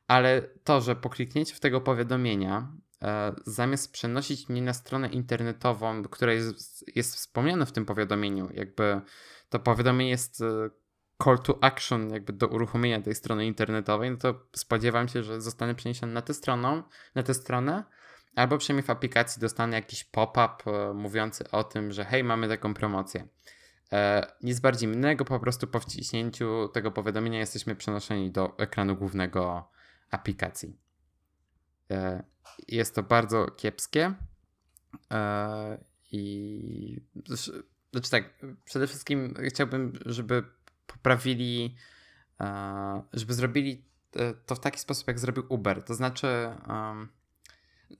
S1: Ale to, że po kliknięciu w tego powiadomienia, e, zamiast przenosić mnie na stronę internetową, która jest, jest wspomniana w tym powiadomieniu, jakby to powiadomienie jest e, call to action jakby do uruchomienia tej strony internetowej, no to spodziewam się, że zostanę przeniesiony na tę stronę, na tę stronę, albo przynajmniej w aplikacji dostanę jakiś pop-up e, mówiący o tym, że hej, mamy taką promocję. E, nic bardziej innego, po prostu po wciśnięciu tego powiadomienia jesteśmy przenoszeni do ekranu głównego aplikacji. E, jest to bardzo kiepskie e, i znaczy tak, przede wszystkim chciałbym, żeby poprawili, e, żeby zrobili e, to w taki sposób, jak zrobił Uber. To znaczy,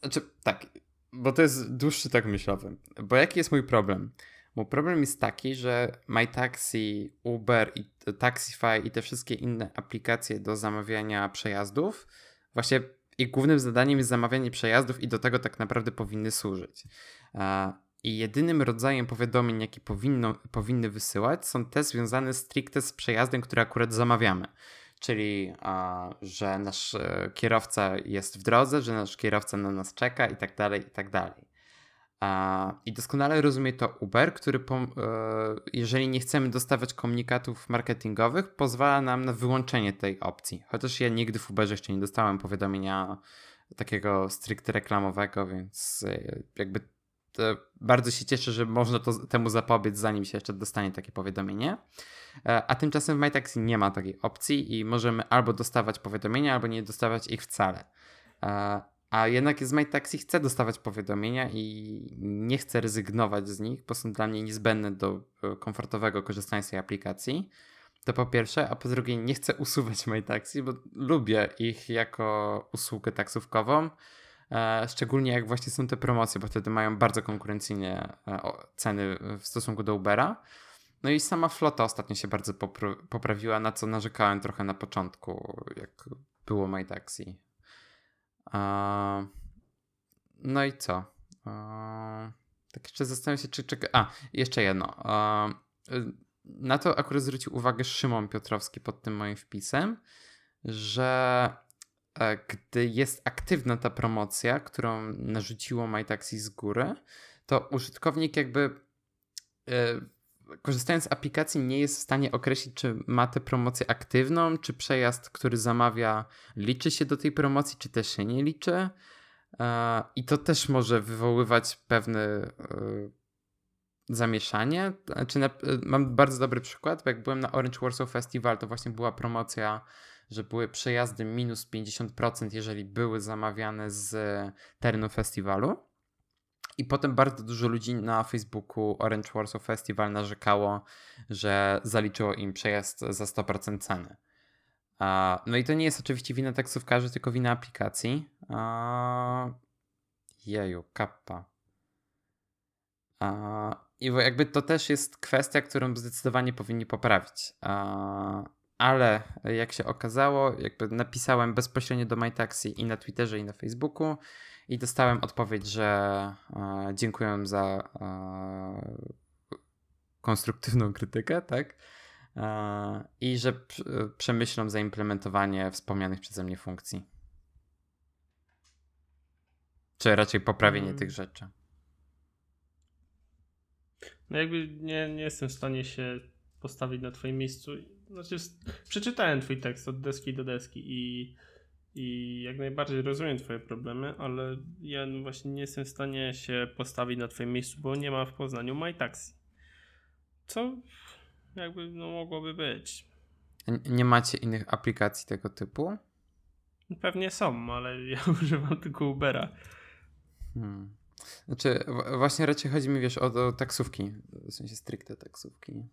S1: znaczy tak, bo to jest dłuższy tak myślowy. Bo jaki jest mój problem? Mój problem jest taki, że MyTaxi, Uber i Taxify i te wszystkie inne aplikacje do zamawiania przejazdów, właśnie ich głównym zadaniem jest zamawianie przejazdów i do tego tak naprawdę powinny służyć. I jedynym rodzajem powiadomień, jakie powinno, powinny wysyłać, są te związane stricte z przejazdem, który akurat zamawiamy. Czyli, a, że nasz e, kierowca jest w drodze, że nasz kierowca na nas czeka i tak dalej, i tak dalej. I doskonale rozumie to Uber, który, e, jeżeli nie chcemy dostawać komunikatów marketingowych, pozwala nam na wyłączenie tej opcji. Chociaż ja nigdy w Uberze jeszcze nie dostałem powiadomienia takiego stricte reklamowego, więc e, jakby bardzo się cieszę, że można to, temu zapobiec, zanim się jeszcze dostanie takie powiadomienie. E, a tymczasem w MyTaxi nie ma takiej opcji i możemy albo dostawać powiadomienia, albo nie dostawać ich wcale. E, a jednak z MyTaxi chcę dostawać powiadomienia i nie chcę rezygnować z nich, bo są dla mnie niezbędne do e, komfortowego korzystania z tej aplikacji. To po pierwsze, a po drugie nie chcę usuwać MyTaxi, bo lubię ich jako usługę taksówkową. E, szczególnie jak właśnie są te promocje, bo wtedy mają bardzo konkurencyjnie e, ceny w stosunku do Ubera. No i sama flota ostatnio się bardzo poprawiła, na co narzekałem trochę na początku, jak było MyTaxi. No i co? Tak jeszcze zastanawiam się, czy czeka. A, jeszcze jedno. Na to akurat zwrócił uwagę Szymon Piotrowski pod tym moim wpisem, że e, gdy jest aktywna ta promocja, którą narzuciło MyTaxi z góry, to użytkownik jakby e, korzystając z aplikacji nie jest w stanie określić, czy ma tę promocję aktywną, czy przejazd, który zamawia, liczy się do tej promocji, czy też się nie liczy. E, I to też może wywoływać pewne e, zamieszanie. Znaczy, mam bardzo dobry przykład, bo jak byłem na Orange Warsaw Festival, to właśnie była promocja, że były przejazdy minus 50%, jeżeli były zamawiane z terenu festiwalu. I potem bardzo dużo ludzi na Facebooku Orange Warsaw Festival narzekało, że zaliczyło im przejazd za 100% ceny. No i to nie jest oczywiście wina taksówkarzy, tylko wina aplikacji. Jeju, kappa. I jakby to też jest kwestia, którą zdecydowanie powinni poprawić. Ale jak się okazało, jakby napisałem bezpośrednio do MyTaxi i na Twitterze, i na Facebooku i dostałem odpowiedź, że e, dziękuję za e, konstruktywną krytykę, tak? E, I że przemyślą zaimplementowanie wspomnianych przeze mnie funkcji. Czy raczej poprawienie hmm. tych rzeczy.
S2: No jakby nie, nie jestem w stanie się postawić na twoim miejscu. Znaczy, przeczytałem twój tekst od deski do deski i i jak najbardziej rozumiem Twoje problemy, ale ja właśnie nie jestem w stanie się postawić na Twoim miejscu, bo nie ma w Poznaniu MyTaxi. Co jakby no, mogłoby być.
S1: Nie macie innych aplikacji tego typu?
S2: Pewnie są, ale [LAUGHS] ja używam tylko Ubera.
S1: Hmm. Znaczy, właśnie raczej chodzi mi, wiesz, o, o taksówki, w sensie stricte taksówki.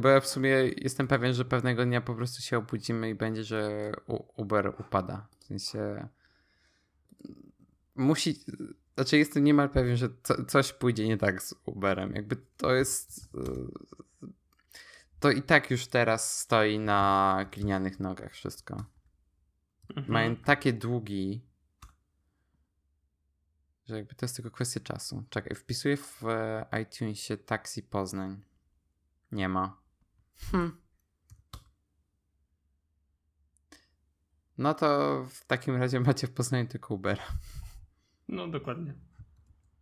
S1: Bo ja w sumie jestem pewien, że pewnego dnia po prostu się obudzimy i będzie, że Uber upada. W sensie musi. Znaczy, jestem niemal pewien, że co, coś pójdzie nie tak z Uberem. Jakby to jest. To i tak już teraz stoi na glinianych nogach wszystko. Mhm. Mają takie długi, że jakby to jest tylko kwestia czasu. Czekaj, wpisuję w iTunesie Taxi Poznań. Nie ma. Hm. No to w takim razie macie w Poznaniu tylko Ubera.
S2: No dokładnie.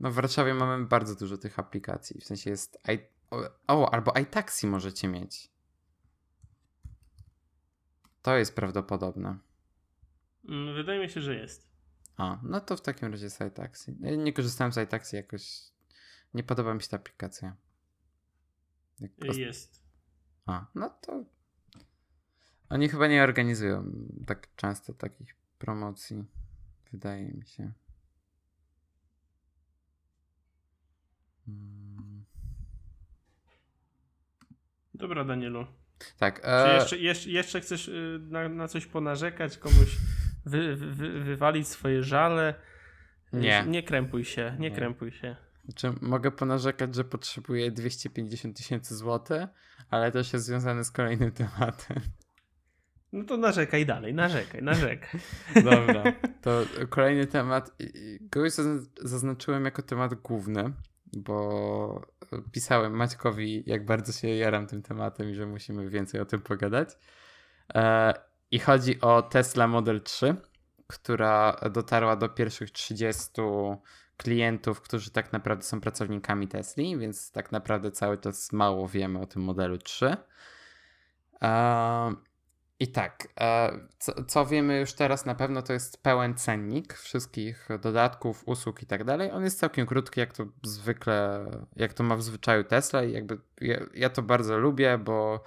S1: No w Warszawie mamy bardzo dużo tych aplikacji. W sensie jest. I... O, albo iTaxi możecie mieć. To jest prawdopodobne.
S2: Mm, wydaje mi się, że jest.
S1: A, no to w takim razie jest iTaxi. nie korzystałem z iTaxi jakoś. Nie podoba mi się ta aplikacja.
S2: Jak Jest.
S1: A, no to. Oni chyba nie organizują tak często takich promocji. Wydaje mi się.
S2: Hmm. Dobra, Danielu.
S1: Tak.
S2: E... Czy jeszcze, jeszcze, jeszcze chcesz y, na, na coś ponarzekać, komuś wy, wy, wywalić swoje żale?
S1: Nie.
S2: Nie krępuj się, nie, nie. krępuj się.
S1: Znaczy, mogę ponarzekać, że potrzebuję 250 tysięcy złotych, ale to się związane z kolejnym tematem.
S2: No to narzekaj dalej, narzekaj, narzekaj. [LAUGHS]
S1: Dobra, to kolejny temat. Go już zaznaczyłem jako temat główny, bo pisałem Maćkowi, jak bardzo się jaram tym tematem i że musimy więcej o tym pogadać. E, I chodzi o Tesla Model 3, która dotarła do pierwszych 30 klientów, którzy tak naprawdę są pracownikami Tesli, więc tak naprawdę cały czas mało wiemy o tym modelu 3. I tak, co, co, wiemy już teraz na pewno, to jest pełen cennik wszystkich dodatków, usług i tak dalej. On jest całkiem krótki, jak to zwykle, jak to ma w zwyczaju Tesla i jakby ja, ja to bardzo lubię, bo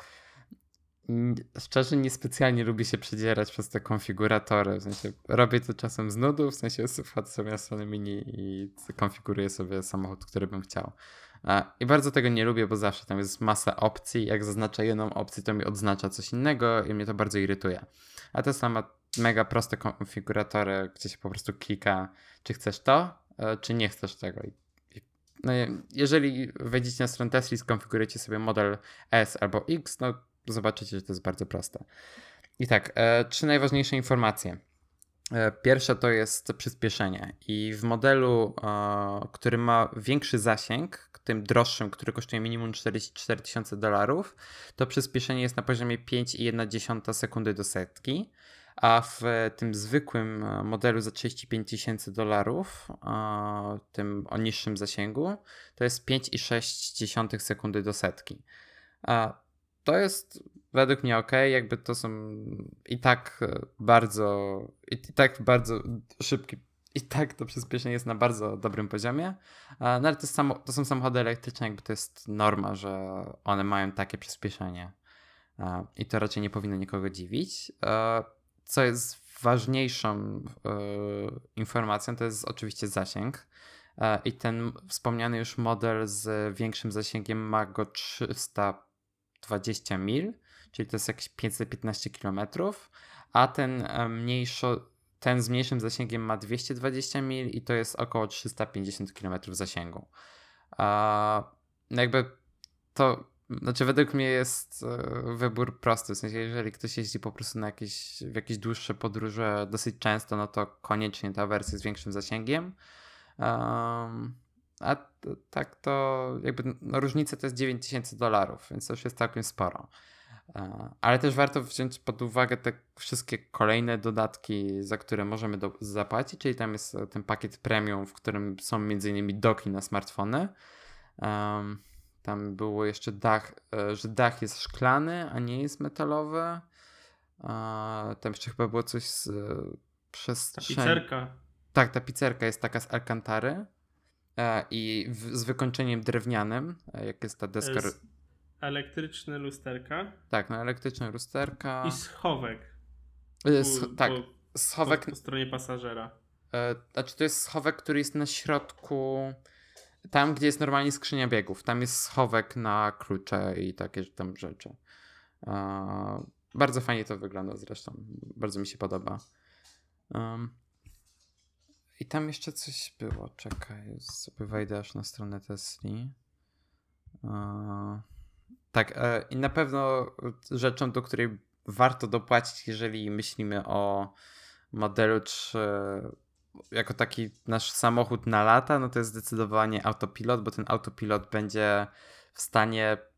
S1: szczerze niespecjalnie lubię się przedzierać przez te konfiguratory. W sensie robię to czasem z nudu, w sensie wchodzę sobie na stronę mini i konfiguruję sobie samochód, który bym chciał. I bardzo tego nie lubię, bo zawsze tam jest masa opcji. Jak zaznacza jedną opcję, to mi odznacza coś innego i mnie to bardzo irytuje. A Tesla ma mega proste konfiguratory, gdzie się po prostu klika, czy chcesz to, e, czy nie chcesz tego. No, jeżeli wejdziecie na stronę Tesla i skonfigurujecie sobie model S albo X, no zobaczycie, że to jest bardzo proste. I tak, e, trzy najważniejsze informacje. E, pierwsza to jest przyspieszenie i w modelu, e, który ma większy zasięg, tym droższym, który kosztuje minimum 44 tysiące dolarów, to przyspieszenie jest na poziomie 5,1 sekundy do setki, a w tym zwykłym e, modelu za 35 tysięcy dolarów, tym o niższym zasięgu, to jest 5,6 sekundy do setki. To jest według mnie ok, jakby to są i tak bardzo, i tak bardzo szybki, i tak to przyspieszenie jest na bardzo dobrym poziomie. No ale to, samo, to są samochody elektryczne, jakby to jest norma, że one mają takie przyspieszenie. I to raczej nie powinno nikogo dziwić. Co jest ważniejszą informacją, to jest oczywiście zasięg. I ten wspomniany już model z większym zasięgiem ma go 320 mil czyli to jest jakieś 515 km, a ten e, mniejszy, ten z mniejszym zasięgiem ma 220 mil i to jest około 350 km zasięgu. A, no jakby to, znaczy według mnie jest e, wybór prosty, w sensie jeżeli ktoś jeździ po prostu na jakieś, w jakieś dłuższe podróże dosyć często, no to koniecznie ta wersja z większym zasięgiem. Um, a tak to jakby no, różnica to jest 9000 dolarów, więc to już jest całkiem sporo. E, ale też warto wziąć pod uwagę te wszystkie kolejne dodatki, za które możemy do, zapłacić, czyli tam jest e, ten pakiet premium, w którym są m.in. doki na smartfony. Um, tam było jeszcze dach, e, że dach jest szklany, a nie jest metalowy. tam jeszcze chyba było coś z przestrzeni.
S2: Tapicerka.
S1: Tak, ta pizzerka jest taka z alkantary i w, z wykończeniem drewnianym, jak jest ta deska.
S2: Z elektryczne lusterka.
S1: Tak, no elektryczne lusterka.
S2: I schowek.
S1: E, tak,
S2: po, schowek. Po, po, stronie pasażera.
S1: E, znaczy to jest schowek, który jest na środku. Tam, gdzie jest normalnie skrzynia biegów. Tam jest schowek na klucze i takie tam rzeczy. E, bardzo fajnie to wygląda zresztą. Bardzo mi się podoba. Um, I tam jeszcze coś było. Czekaj, sobie wejdę aż na stronę Tesli. Uh, tak, e, i na pewno rzeczą, do której warto dopłacić, jeżeli myślimy o modelu 3 jako taki nasz samochód na lata, no to jest zdecydowanie autopilot, bo ten autopilot będzie w stanie E,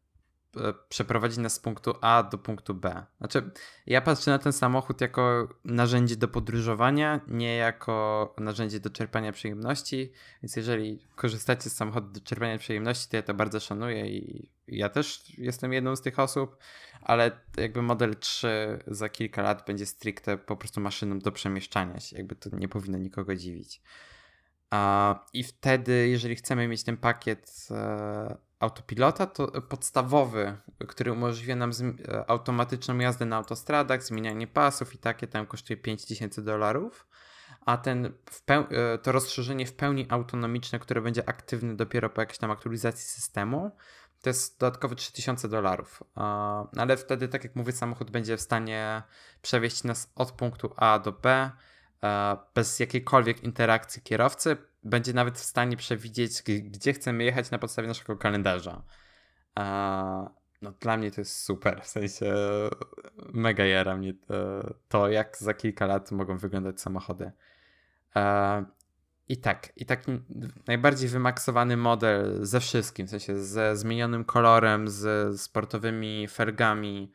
S1: przeprowadzić nas z punktu A do punktu B. Znaczy, ja patrzę na ten samochód jako narzędzie do podróżowania, nie jako narzędzie do czerpania przyjemności, więc jeżeli korzystacie z samochodu do czerpania przyjemności, to ja to bardzo szanuję i ja też jestem jedną z tych osób, ale jakby model 3 za kilka lat będzie stricte po prostu maszyną do przemieszczania się, jakby to nie powinno nikogo dziwić. I wtedy, jeżeli chcemy mieć ten pakiet e, autopilota, to podstawowy, który umożliwia nam e, automatyczną jazdę na autostradach, zmienianie pasów i takie, tam kosztuje 5000 dolarów. A ten e, to rozszerzenie w pełni autonomiczne, które będzie aktywne dopiero po jakiejś tam aktualizacji systemu, to jest dodatkowe 3000 dolarów. Ale wtedy, tak jak mówię, samochód będzie w stanie przewieźć nas od punktu A do B bez jakiejkolwiek interakcji kierowcy, będzie nawet w stanie przewidzieć, gdzie chcemy jechać na podstawie naszego kalendarza. no dla mnie to jest super, w sensie mega jara mnie to, to jak za kilka lat mogą wyglądać samochody. I tak, i taki najbardziej wymaksowany model ze wszystkim, w sensie ze zmienionym kolorem, z sportowymi felgami,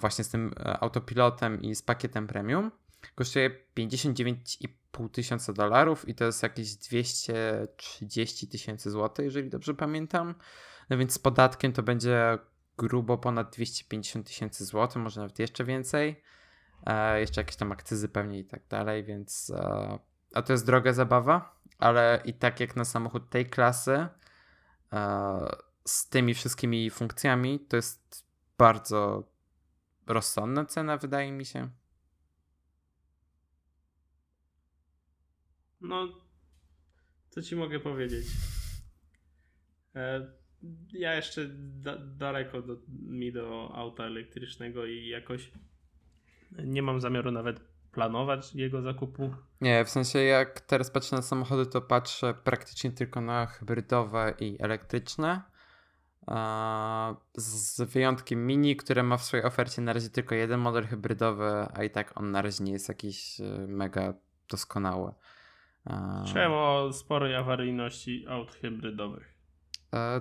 S1: właśnie z tym e, autopilotem i z pakietem premium kosztuje 59,5 tysiąca dolarów i to jest jakieś 230 tysięcy złotych, jeżeli dobrze pamiętam. No więc z podatkiem to będzie grubo ponad 250 tysięcy złotych, może nawet jeszcze więcej. E, jeszcze jakieś tam akcyzy pewnie i tak dalej, więc e, a to jest droga zabawa, ale i tak jak na samochód tej klasy e, z tymi wszystkimi funkcjami, to jest bardzo rozsądna cena, wydaje mi się.
S2: No, co ci mogę powiedzieć? E, ja jeszcze da daleko do, mi do auta elektrycznego i jakoś nie mam zamiaru nawet planować jego zakupu.
S1: Nie, w sensie jak teraz patrzę na samochody, to patrzę praktycznie tylko na hybrydowe i elektryczne. Z wyjątkiem Mini, które ma w swojej ofercie na razie tylko jeden model hybrydowy, a i tak on na razie nie jest jakiś e, mega doskonały.
S2: Słyszałem o sporej awaryjności aut hybrydowych.
S1: E,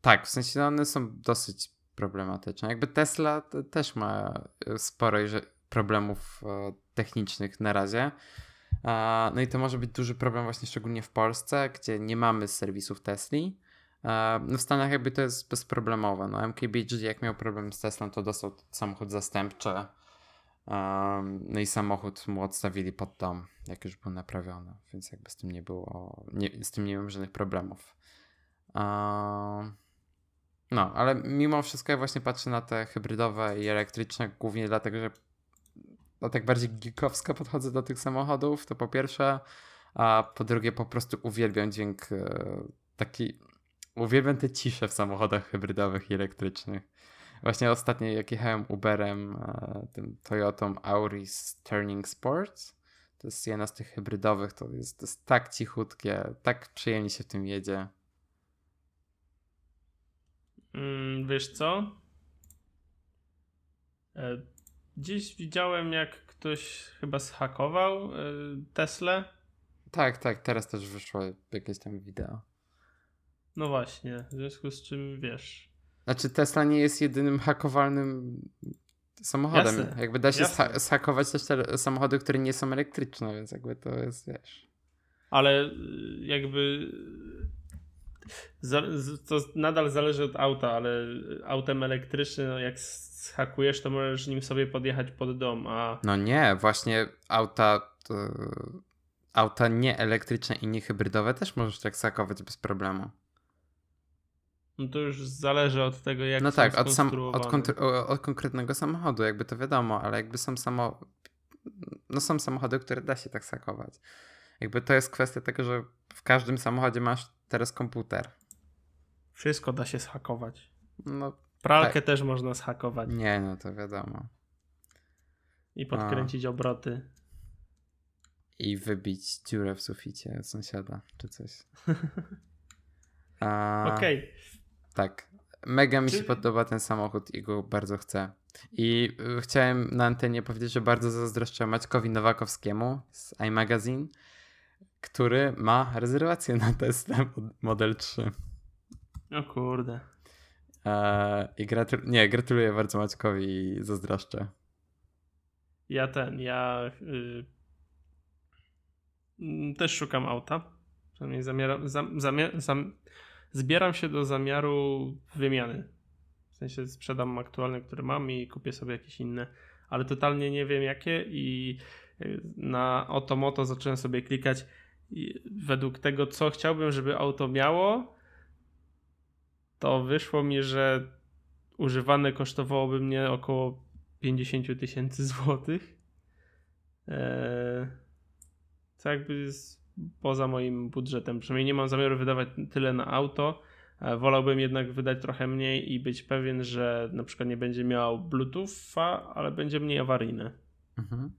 S1: tak, w sensie no one są dosyć problematyczne. Jakby Tesla też ma e, sporo problemów technicznych na razie. No i to może być duży problem właśnie szczególnie w Polsce, gdzie nie mamy serwisów Tesli. No w Stanach jakby to jest bezproblemowe. No MKBHD jak miał problem z Teslą, to dostał samochód zastępczy. No i samochód mu odstawili pod dom, jak już był naprawiony, więc jakby z tym nie było, nie, z tym nie miałem żadnych problemów. No, ale mimo wszystko ja właśnie patrzę na te hybrydowe i elektryczne, głównie dlatego, że no tak bardziej geekowsko podchodzę do tych samochodów, to po pierwsze, a po drugie po prostu uwielbiam dźwięk e, taki, uwielbiam te cisze w samochodach hybrydowych i elektrycznych. Właśnie ostatnio jak jechałem Uberem, e, tym Toyotą Auris Turning Sports, to jest jedna z tych hybrydowych, to jest, to jest tak cichutkie, tak przyjemnie się w tym jedzie.
S2: Mm, wiesz co? E, Dziś widziałem, jak ktoś chyba zhakował yy, Teslę.
S1: Tak, tak, teraz też wyszło jakieś tam wideo.
S2: No właśnie, w związku z czym wiesz.
S1: Znaczy, Tesla nie jest jedynym hakowalnym samochodem. Jasne, jakby da się zhakować też te samochody, które nie są elektryczne, więc jakby to jest, wiesz.
S2: Ale y, jakby to nadal zależy od auta, ale autem elektrycznym, no jak zhakujesz, to możesz nim sobie podjechać pod dom, a...
S1: No nie, właśnie auta... To... Auta nieelektryczne i niehybrydowe też możesz tak zhakować bez problemu.
S2: No to już zależy od tego, jak
S1: No tak, od, sam, od, od, konkretnego samochodu, jakby to wiadomo, ale jakby są samo... No są samochody, które da się tak sakować. Jakby to jest kwestia tego, że w każdym samochodzie masz teraz komputer.
S2: Wszystko da się zhakować.
S1: No,
S2: Pralkę tak. też można zhakować.
S1: Nie, no to wiadomo.
S2: I podkręcić A. obroty.
S1: I wybić dziurę w suficie sąsiada, czy coś. [LAUGHS]
S2: Okej. Okay.
S1: Tak. Mega mi się podoba ten samochód i go bardzo chcę. I y, chciałem na antenie powiedzieć, że bardzo zazdroszczę Maćkowi Nowakowskiemu z iMagazine, który ma rezerwację na Tesla Model 3.
S2: O kurde.
S1: Eee, I gratul nie, gratuluję bardzo Maćkowi i zazdroszczę.
S2: Ja ten, ja yy, też szukam auta. Przynajmniej zamieram, zam, zamiar, zam, zbieram się do zamiaru wymiany. W sensie sprzedam aktualne, które mam i kupię sobie jakieś inne, ale totalnie nie wiem jakie i y, na Otomoto zacząłem sobie klikać według tego, co chciałbym, żeby auto miało, to wyszło mi, że używane kosztowałoby mnie około 50 tysięcy złotych. Eee, co jakby jest poza moim budżetem. Przynajmniej nie mam zamiaru wydawać tyle na auto. E, wolałbym jednak wydać trochę mniej i być pewien, że na przykład nie będzie miał Bluetootha, ale będzie mniej awaryjny. Mhm.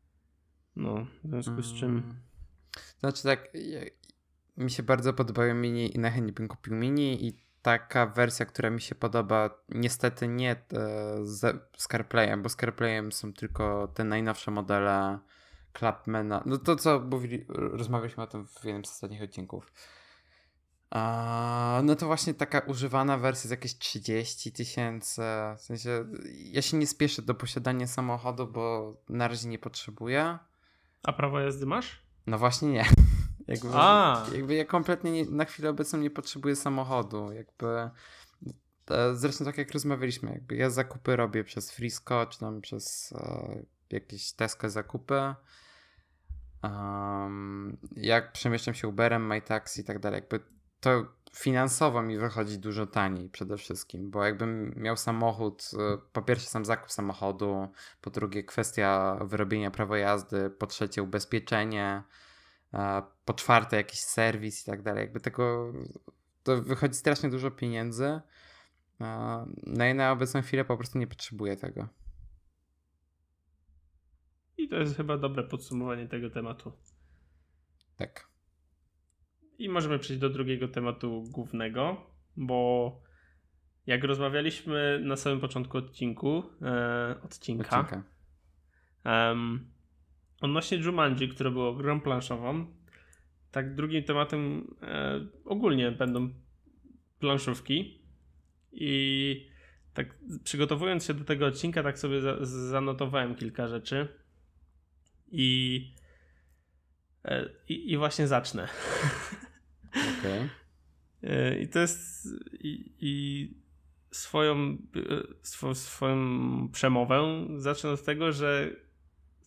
S2: No, w związku z czym. Mm.
S1: Znaczy tak, mi się bardzo podobają mini i najchętniej bym kupił mini i taka wersja, która mi się podoba, niestety nie e, z, z CarPlayem, bo z CarPlayem są tylko te najnowsze modele Clubmana. No to co mówili, rozmawialiśmy o tym w jednym z ostatnich odcinków. no to właśnie taka używana wersja z jakieś 30 tysięcy. W sensie, ja się nie spieszę do posiadania samochodu, bo na razie nie potrzebuję.
S2: A prawo jazdy masz?
S1: No właśnie nie. [LAUGHS] Jakby, A. jakby ja kompletnie nie, na chwilę obecną nie potrzebuję samochodu. Jakby e, zresztą tak jak rozmawialiśmy, jakby ja zakupy robię przez Frisco, czy tam przez e, jakieś Tesco zakupy. Um, jak przemieszczam się Uberem, MyTaxi i tak dalej, jakby to finansowo mi wychodzi dużo taniej przede wszystkim, bo jakbym miał samochód, e, po pierwsze sam zakup samochodu, po drugie kwestia wyrobienia prawa jazdy, po trzecie ubezpieczenie, po czwarte jakiś serwis i tak dalej. Jakby tego to wychodzi strasznie dużo pieniędzy. No i na obecną chwilę po prostu nie potrzebuję tego.
S2: I to jest chyba dobre podsumowanie tego tematu.
S1: Tak.
S2: I możemy przejść do drugiego tematu głównego, bo jak rozmawialiśmy na samym początku odcinku, e, odcinka, odcinka. Um, odnośnie Jumanji, które było grą planszową, tak drugim tematem e, ogólnie będą planszówki i tak przygotowując się do tego odcinka, tak sobie za, zanotowałem kilka rzeczy i, e, i, i właśnie zacznę.
S1: Okay.
S2: E, I to jest i, i swoją, e, swo, swoją przemowę zacznę od tego, że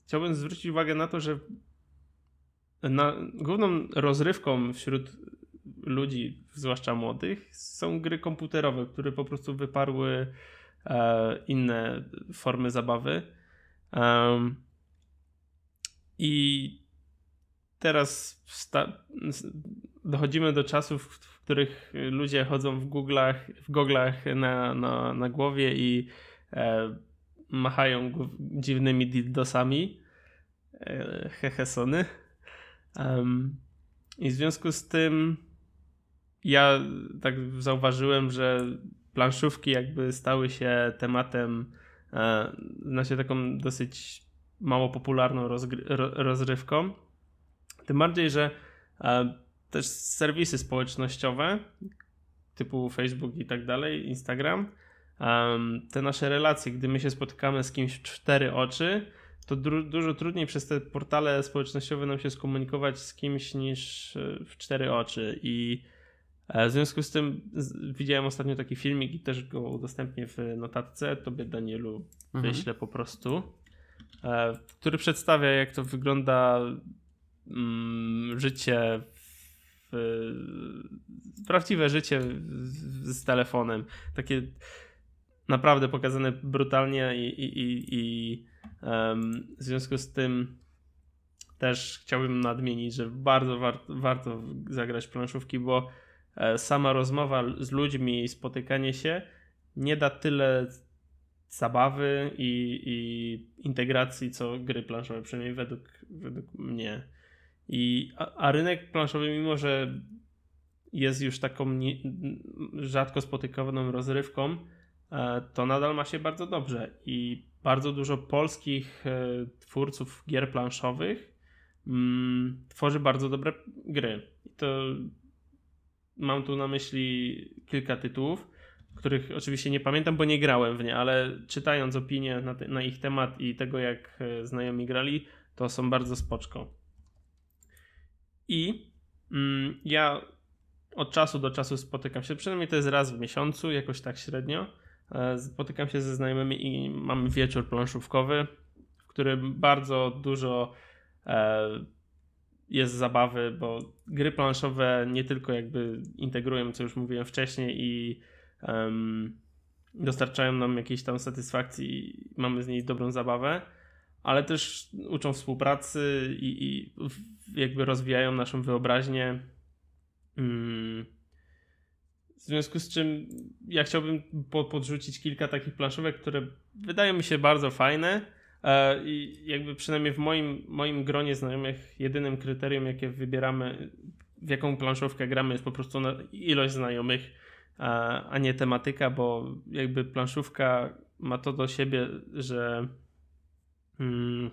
S2: chciałbym zwrócić uwagę na to, że na, główną rozrywką wśród ludzi, zwłaszcza młodych, są gry komputerowe, które po prostu wyparły e, inne formy zabawy. Um, I teraz dochodzimy do czasów, w których ludzie chodzą w Google'ach, w goglach na, na, na głowie i e, machają dziwnymi dildosami. E, hehesony. Um, I w związku z tym ja tak zauważyłem, że planszówki jakby stały się tematem, e, znaczy taką dosyć mało popularną rozrywką. Tym bardziej, że e, też serwisy społecznościowe typu Facebook i tak dalej, Instagram, um, te nasze relacje, gdy my się spotykamy z kimś w cztery oczy, to dużo trudniej przez te portale społecznościowe nam się skomunikować z kimś niż e, w cztery oczy i e, w związku z tym widziałem ostatnio taki filmik i też go udostępnię w notatce, tobie Danielu mhm. wyślę po prostu, e, który przedstawia jak to wygląda mm, życie prawdziwe życie z telefonem. Takie naprawdę pokazane brutalnie i, i, i, i w związku z tym też chciałbym nadmienić, że bardzo war, warto zagrać planszówki, bo e, sama rozmowa z ludźmi i spotykanie się nie da tyle zabawy i, i integracji, co gry planszowe, przynajmniej według, według mnie. I, a, a rynek planszowy, mimo że jest już taką nie, rzadko spotykaną rozrywką, e, to nadal ma się bardzo dobrze i bardzo dużo polskich e, twórców gier planszowych mm, tworzy bardzo dobre gry. I to mam tu na myśli kilka tytułów, których oczywiście nie pamiętam, bo nie grałem w nie, ale czytając opinie na, te, na ich temat i tego, jak e, znajomi grali, to są bardzo spoczko. I mm, ja od czasu do czasu spotykam się, przynajmniej to jest raz w miesiącu, jakoś tak średnio. E, spotykam się ze znajomymi i mamy wieczór planszówkowy, w którym bardzo dużo e, jest zabawy, bo gry planszowe nie tylko jakby integrują, co już mówiłem wcześniej, i um, dostarczają nam jakiejś tam satysfakcji mamy z niej dobrą zabawę, ale też uczą współpracy i, i jakby rozwijają naszą wyobraźnię. Mm. W związku z czym ja chciałbym podrzucić kilka takich planszówek, które wydają mi się bardzo fajne. E, I jakby przynajmniej w moim, moim gronie znajomych, jedynym kryterium, jakie wybieramy, w jaką planszówkę gramy, jest po prostu ilość znajomych, a nie tematyka, bo jakby planszówka ma to do siebie, że hmm,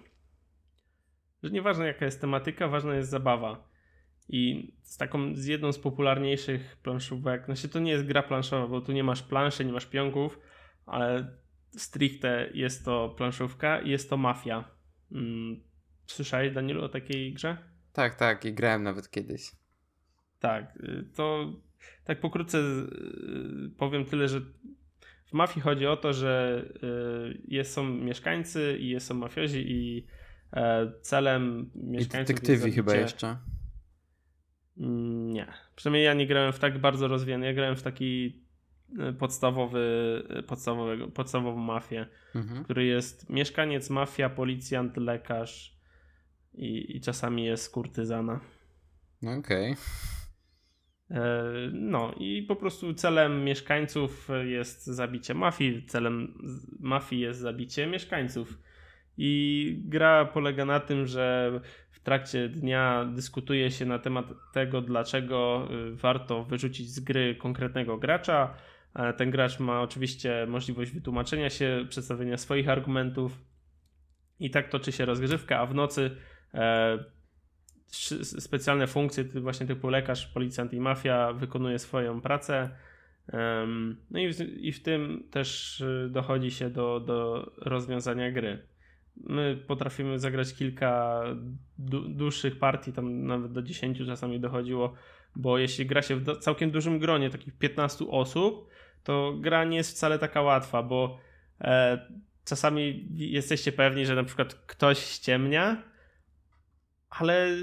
S2: że nieważne jaka jest tematyka, ważna jest zabawa. I z taką, z jedną z popularniejszych planszówek, znaczy to nie jest gra planszowa, bo tu nie masz planszy, nie masz pionków, ale stricte jest to planszówka i jest to Mafia. Hmm, słyszałeś, Danielu, o takiej grze?
S1: Tak, tak, i grałem nawet kiedyś.
S2: Tak, y, to tak pokrótce y, powiem tyle, że w mafii chodzi o to, że y, jest, są mieszkańcy i są mafiozi i e, celem mieszkańców
S1: I detektywi chyba jeszcze.
S2: Nie. Przynajmniej ja nie grałem w tak bardzo rozwijany. Ja grałem w taki e, podstawowy, e, podstawowego, podstawową mafię, mhm. który jest mieszkaniec, mafia, policjant, lekarz i, i czasami jest kurtyzana.
S1: Okej.
S2: No i po prostu celem mieszkańców jest zabicie mafii, celem mafii jest zabicie mieszkańców. I gra polega na tym, że w trakcie dnia dyskutuje się na temat tego, dlaczego y, warto wyrzucić z gry konkretnego gracza. Ten gracz ma oczywiście możliwość wytłumaczenia się, przedstawienia swoich argumentów. I tak toczy się rozgrywka, a w nocy e, specjalne funkcje, właśnie typu lekarz, policjant i mafia wykonuje swoją pracę. No i w, i w tym też y, dochodzi się do, do rozwiązania gry. My potrafimy zagrać kilka dłuższych partii, tam nawet do 10 czasami dochodziło, bo jeśli gra się w całkiem dużym gronie, takich 15 osób, to gra nie jest wcale taka łatwa, bo e, czasami jesteście pewni, że na przykład ktoś ściemnia, ale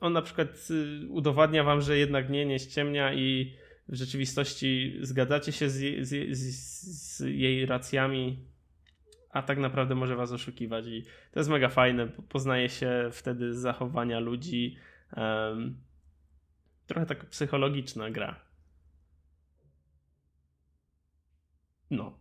S2: on na przykład y, udowadnia wam, że jednak nie, nie ściemnia i w rzeczywistości zgadzacie się z, z, z, jej racjami, a tak naprawdę może was oszukiwać i to jest mega fajne. Poznaje się wtedy zachowania ludzi. Um, trochę tak psychologiczna gra. No.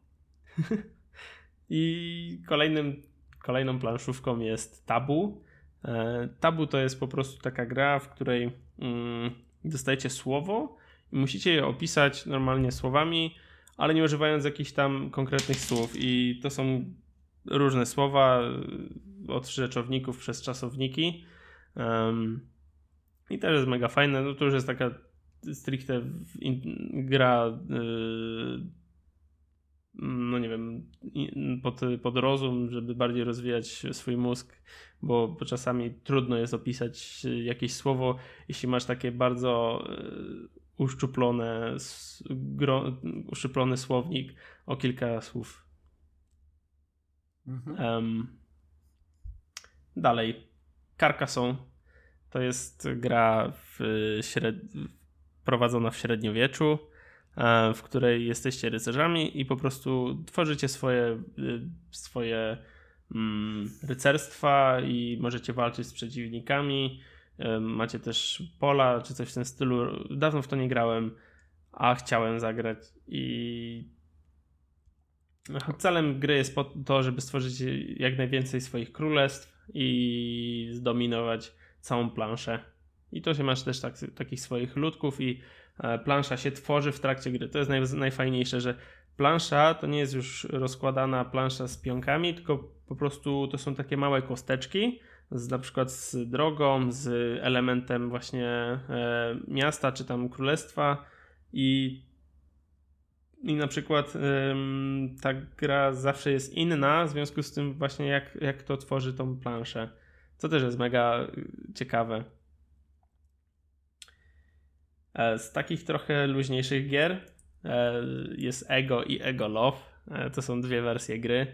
S2: [LAUGHS] I kolejnym, kolejną planszówką jest Tabu. E, tabu to jest po prostu taka gra, w której mm, dostajecie słowo i musicie je opisać normalnie słowami, ale nie używając jakichś tam konkretnych słów. I to są różne słowa e, od rzeczowników przez czasowniki. I też jest mega fajne. No to już jest taka stricte gra. No nie wiem, pod, pod rozum, żeby bardziej rozwijać swój mózg, bo czasami trudno jest opisać jakieś słowo, jeśli masz takie bardzo e, uszczuplone, uszczuplony słownik o kilka słów. Mhm. Um, dalej. Carcassonne to jest gra w śred... prowadzona w średniowieczu E, w której jesteście rycerzami i po prostu tworzycie swoje, y, swoje mm, rycerstwa i możecie walczyć z przeciwnikami. E, macie też pola czy coś w tym stylu. Dawno w to nie grałem, a chciałem zagrać i celem gry jest to, żeby stworzyć jak najwięcej swoich królestw i zdominować całą planszę. I to się masz też tak, takich swoich ludków i E, plansza się tworzy w trakcie gry. To jest naj, najfajniejsze, że plansza to nie jest już rozkładana plansza z pionkami, tylko po prostu to są takie małe kosteczki, z, na przykład z drogą, z elementem właśnie e, miasta czy tam królestwa i i na przykład ta gra zawsze jest inna, w związku z tym właśnie jak, jak to tworzy tą planszę. Co też jest mega y, ciekawe. E, z takich trochę luźniejszych gier e, jest Ego i Ego Love. E, to są dwie wersje gry.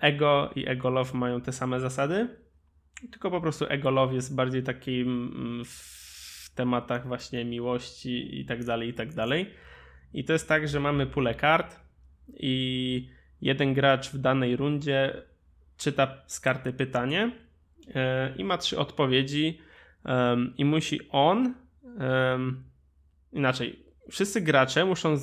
S2: Ego i Ego Love mają te same zasady, tylko po prostu Ego Love jest bardziej takim mm, w tematach właśnie miłości i tak dalej, i tak dalej. I to jest tak, że mamy pulę kart i jeden gracz w danej rundzie czyta z karty pytanie i ma trzy odpowiedzi i musi on um, inaczej. Wszyscy gracze muszą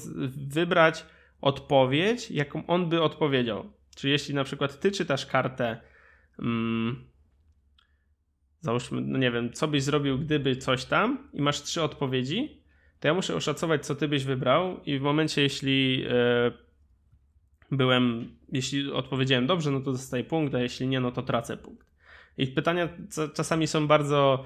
S2: wybrać odpowiedź, jaką on by odpowiedział. Czyli jeśli na przykład ty czytasz kartę, um, załóżmy, no nie wiem, co byś zrobił, gdyby coś tam, i masz trzy odpowiedzi, to ja muszę oszacować, co ty byś wybrał, i w momencie, jeśli e, byłem, jeśli odpowiedziałem dobrze, no to dostaję punkt, a jeśli nie, no to tracę punkt. I pytania czasami są bardzo.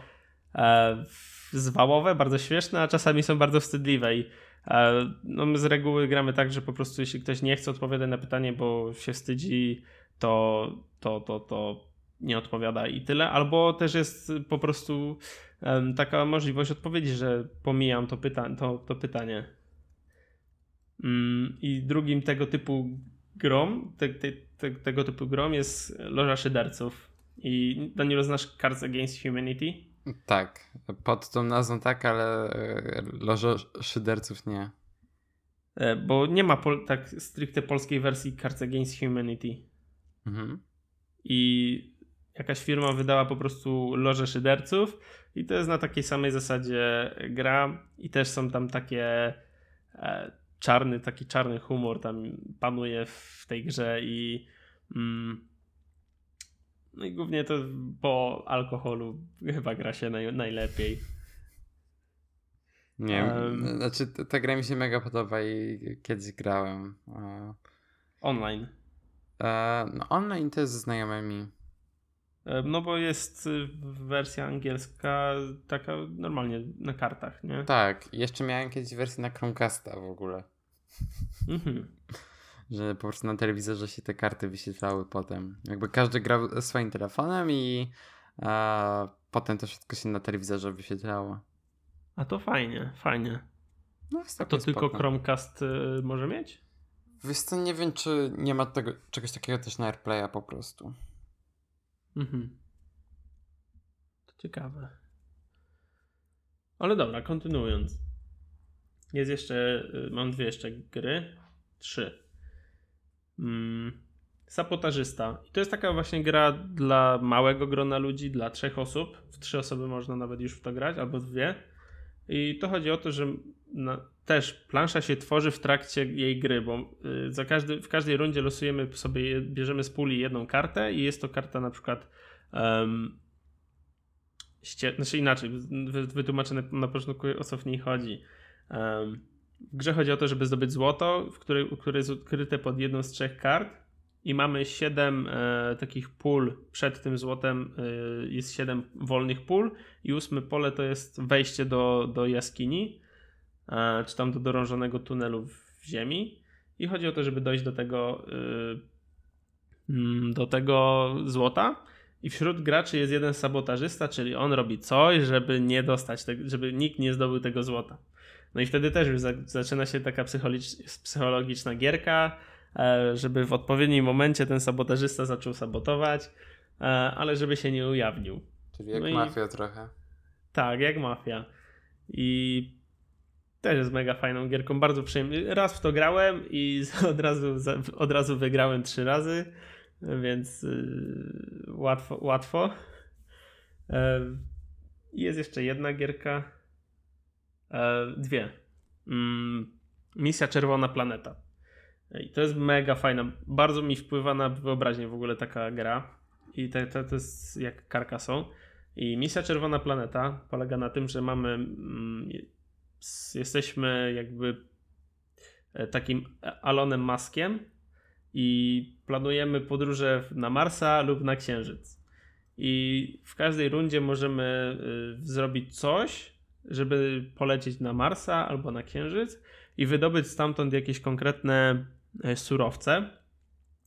S2: E, zwałowe, bardzo śmieszne, a czasami są bardzo wstydliwe i e, no my z reguły gramy tak, że po prostu jeśli ktoś nie chce odpowiadać na pytanie, bo się wstydzi, to, to, to, to nie odpowiada i tyle, albo też jest po prostu taka możliwość odpowiedzi, że pomijam to, pyta to, to pytanie. Um, I drugim tego typu grom, te, te, te, tego typu grom jest Loża Szyderców. I Daniel, znasz Cards Against Humanity?
S1: Tak, pod tą nazwą tak, ale e, lożo szyderców nie.
S2: E, bo nie ma tak stricte polskiej wersji Cards Against Humanity. Mhm. I jakaś firma wydała po prostu loże szyderców i to jest na takiej samej zasadzie gra i też są tam takie e, czarny, taki czarny humor tam panuje w tej grze i mm, no i głównie to po alkoholu chyba gra się naj, najlepiej.
S1: Nie um, znaczy ta gra mi się mega podoba i kiedyś grałem.
S2: Online.
S1: E, no online to jest ze znajomymi.
S2: No bo jest y, wersja angielska taka normalnie na kartach, nie?
S1: Tak, jeszcze miałem kiedyś wersję na Chromecasta w ogóle. Mhm. Że po prostu na telewizorze się te karty wyświetlały potem. Jakby każdy grał swoim telefonem i a, potem to wszystko się na telewizorze wyświetlało.
S2: A to fajnie, fajnie. No, A to tylko spoko. Chromecast y, może mieć?
S1: Wiesz co, nie wiem, czy nie ma tego, czegoś takiego też na AirPlaya po prostu. Mhm.
S2: To ciekawe. Ale dobra, kontynuując. Jest jeszcze, y, mam dwie jeszcze gry. Trzy. Mm. I to jest taka właśnie gra dla małego grona ludzi, dla trzech osób. W trzy osoby można nawet już w to grać, albo dwie. I to chodzi o to, że na, też plansza się tworzy w trakcie jej gry, bo y, za każdy, w każdej rundzie losujemy sobie, bierzemy z puli jedną kartę i jest to karta na przykład um, ście, znaczy inaczej, wytłumaczę na, na początku o co w niej chodzi. Um, w grze chodzi o to, żeby zdobyć złoto, w które, które jest ukryte pod jedną z trzech kart. I mamy 7 e, takich pól przed tym złotem, e, jest 7 wolnych pól. I ósme pole to jest wejście do, do jaskini, e, czy tam do dorążonego tunelu w ziemi. I chodzi o to, żeby dojść do tego e, mm, do tego złota. I wśród graczy jest jeden sabotażysta, czyli on robi coś, żeby nie dostać, te, żeby nikt nie zdobył tego złota. No i wtedy też już za, zaczyna się taka psychologiczna gierka, E, żeby w odpowiednim momencie ten sabotażysta zaczął sabotować, e, ale żeby się nie ujawnił.
S1: Czyli jak no mafia i... trochę.
S2: Tak, jak mafia. I też jest mega fajną gierką, bardzo przyjemnie. Raz w to grałem i [LAUGHS] od razu, od razu wygrałem trzy razy, więc y, łatwo. łatwo. E, jest jeszcze jedna gierka. Dwie. Mm, misja Czerwona Planeta. I to jest mega fajna. Bardzo mi wpływa na wyobraźnię w ogóle taka gra. I to, to, to jest jak Carcassonne. I misja Czerwona Planeta polega na tym, że mamy. Mm, jesteśmy jakby e, takim Alonem Maskiem i planujemy podróże na Marsa lub na Księżyc. I w każdej rundzie możemy y, zrobić coś, żeby polecieć na Marsa albo na Księżyc i wydobyć stamtąd jakieś konkretne E, surowce,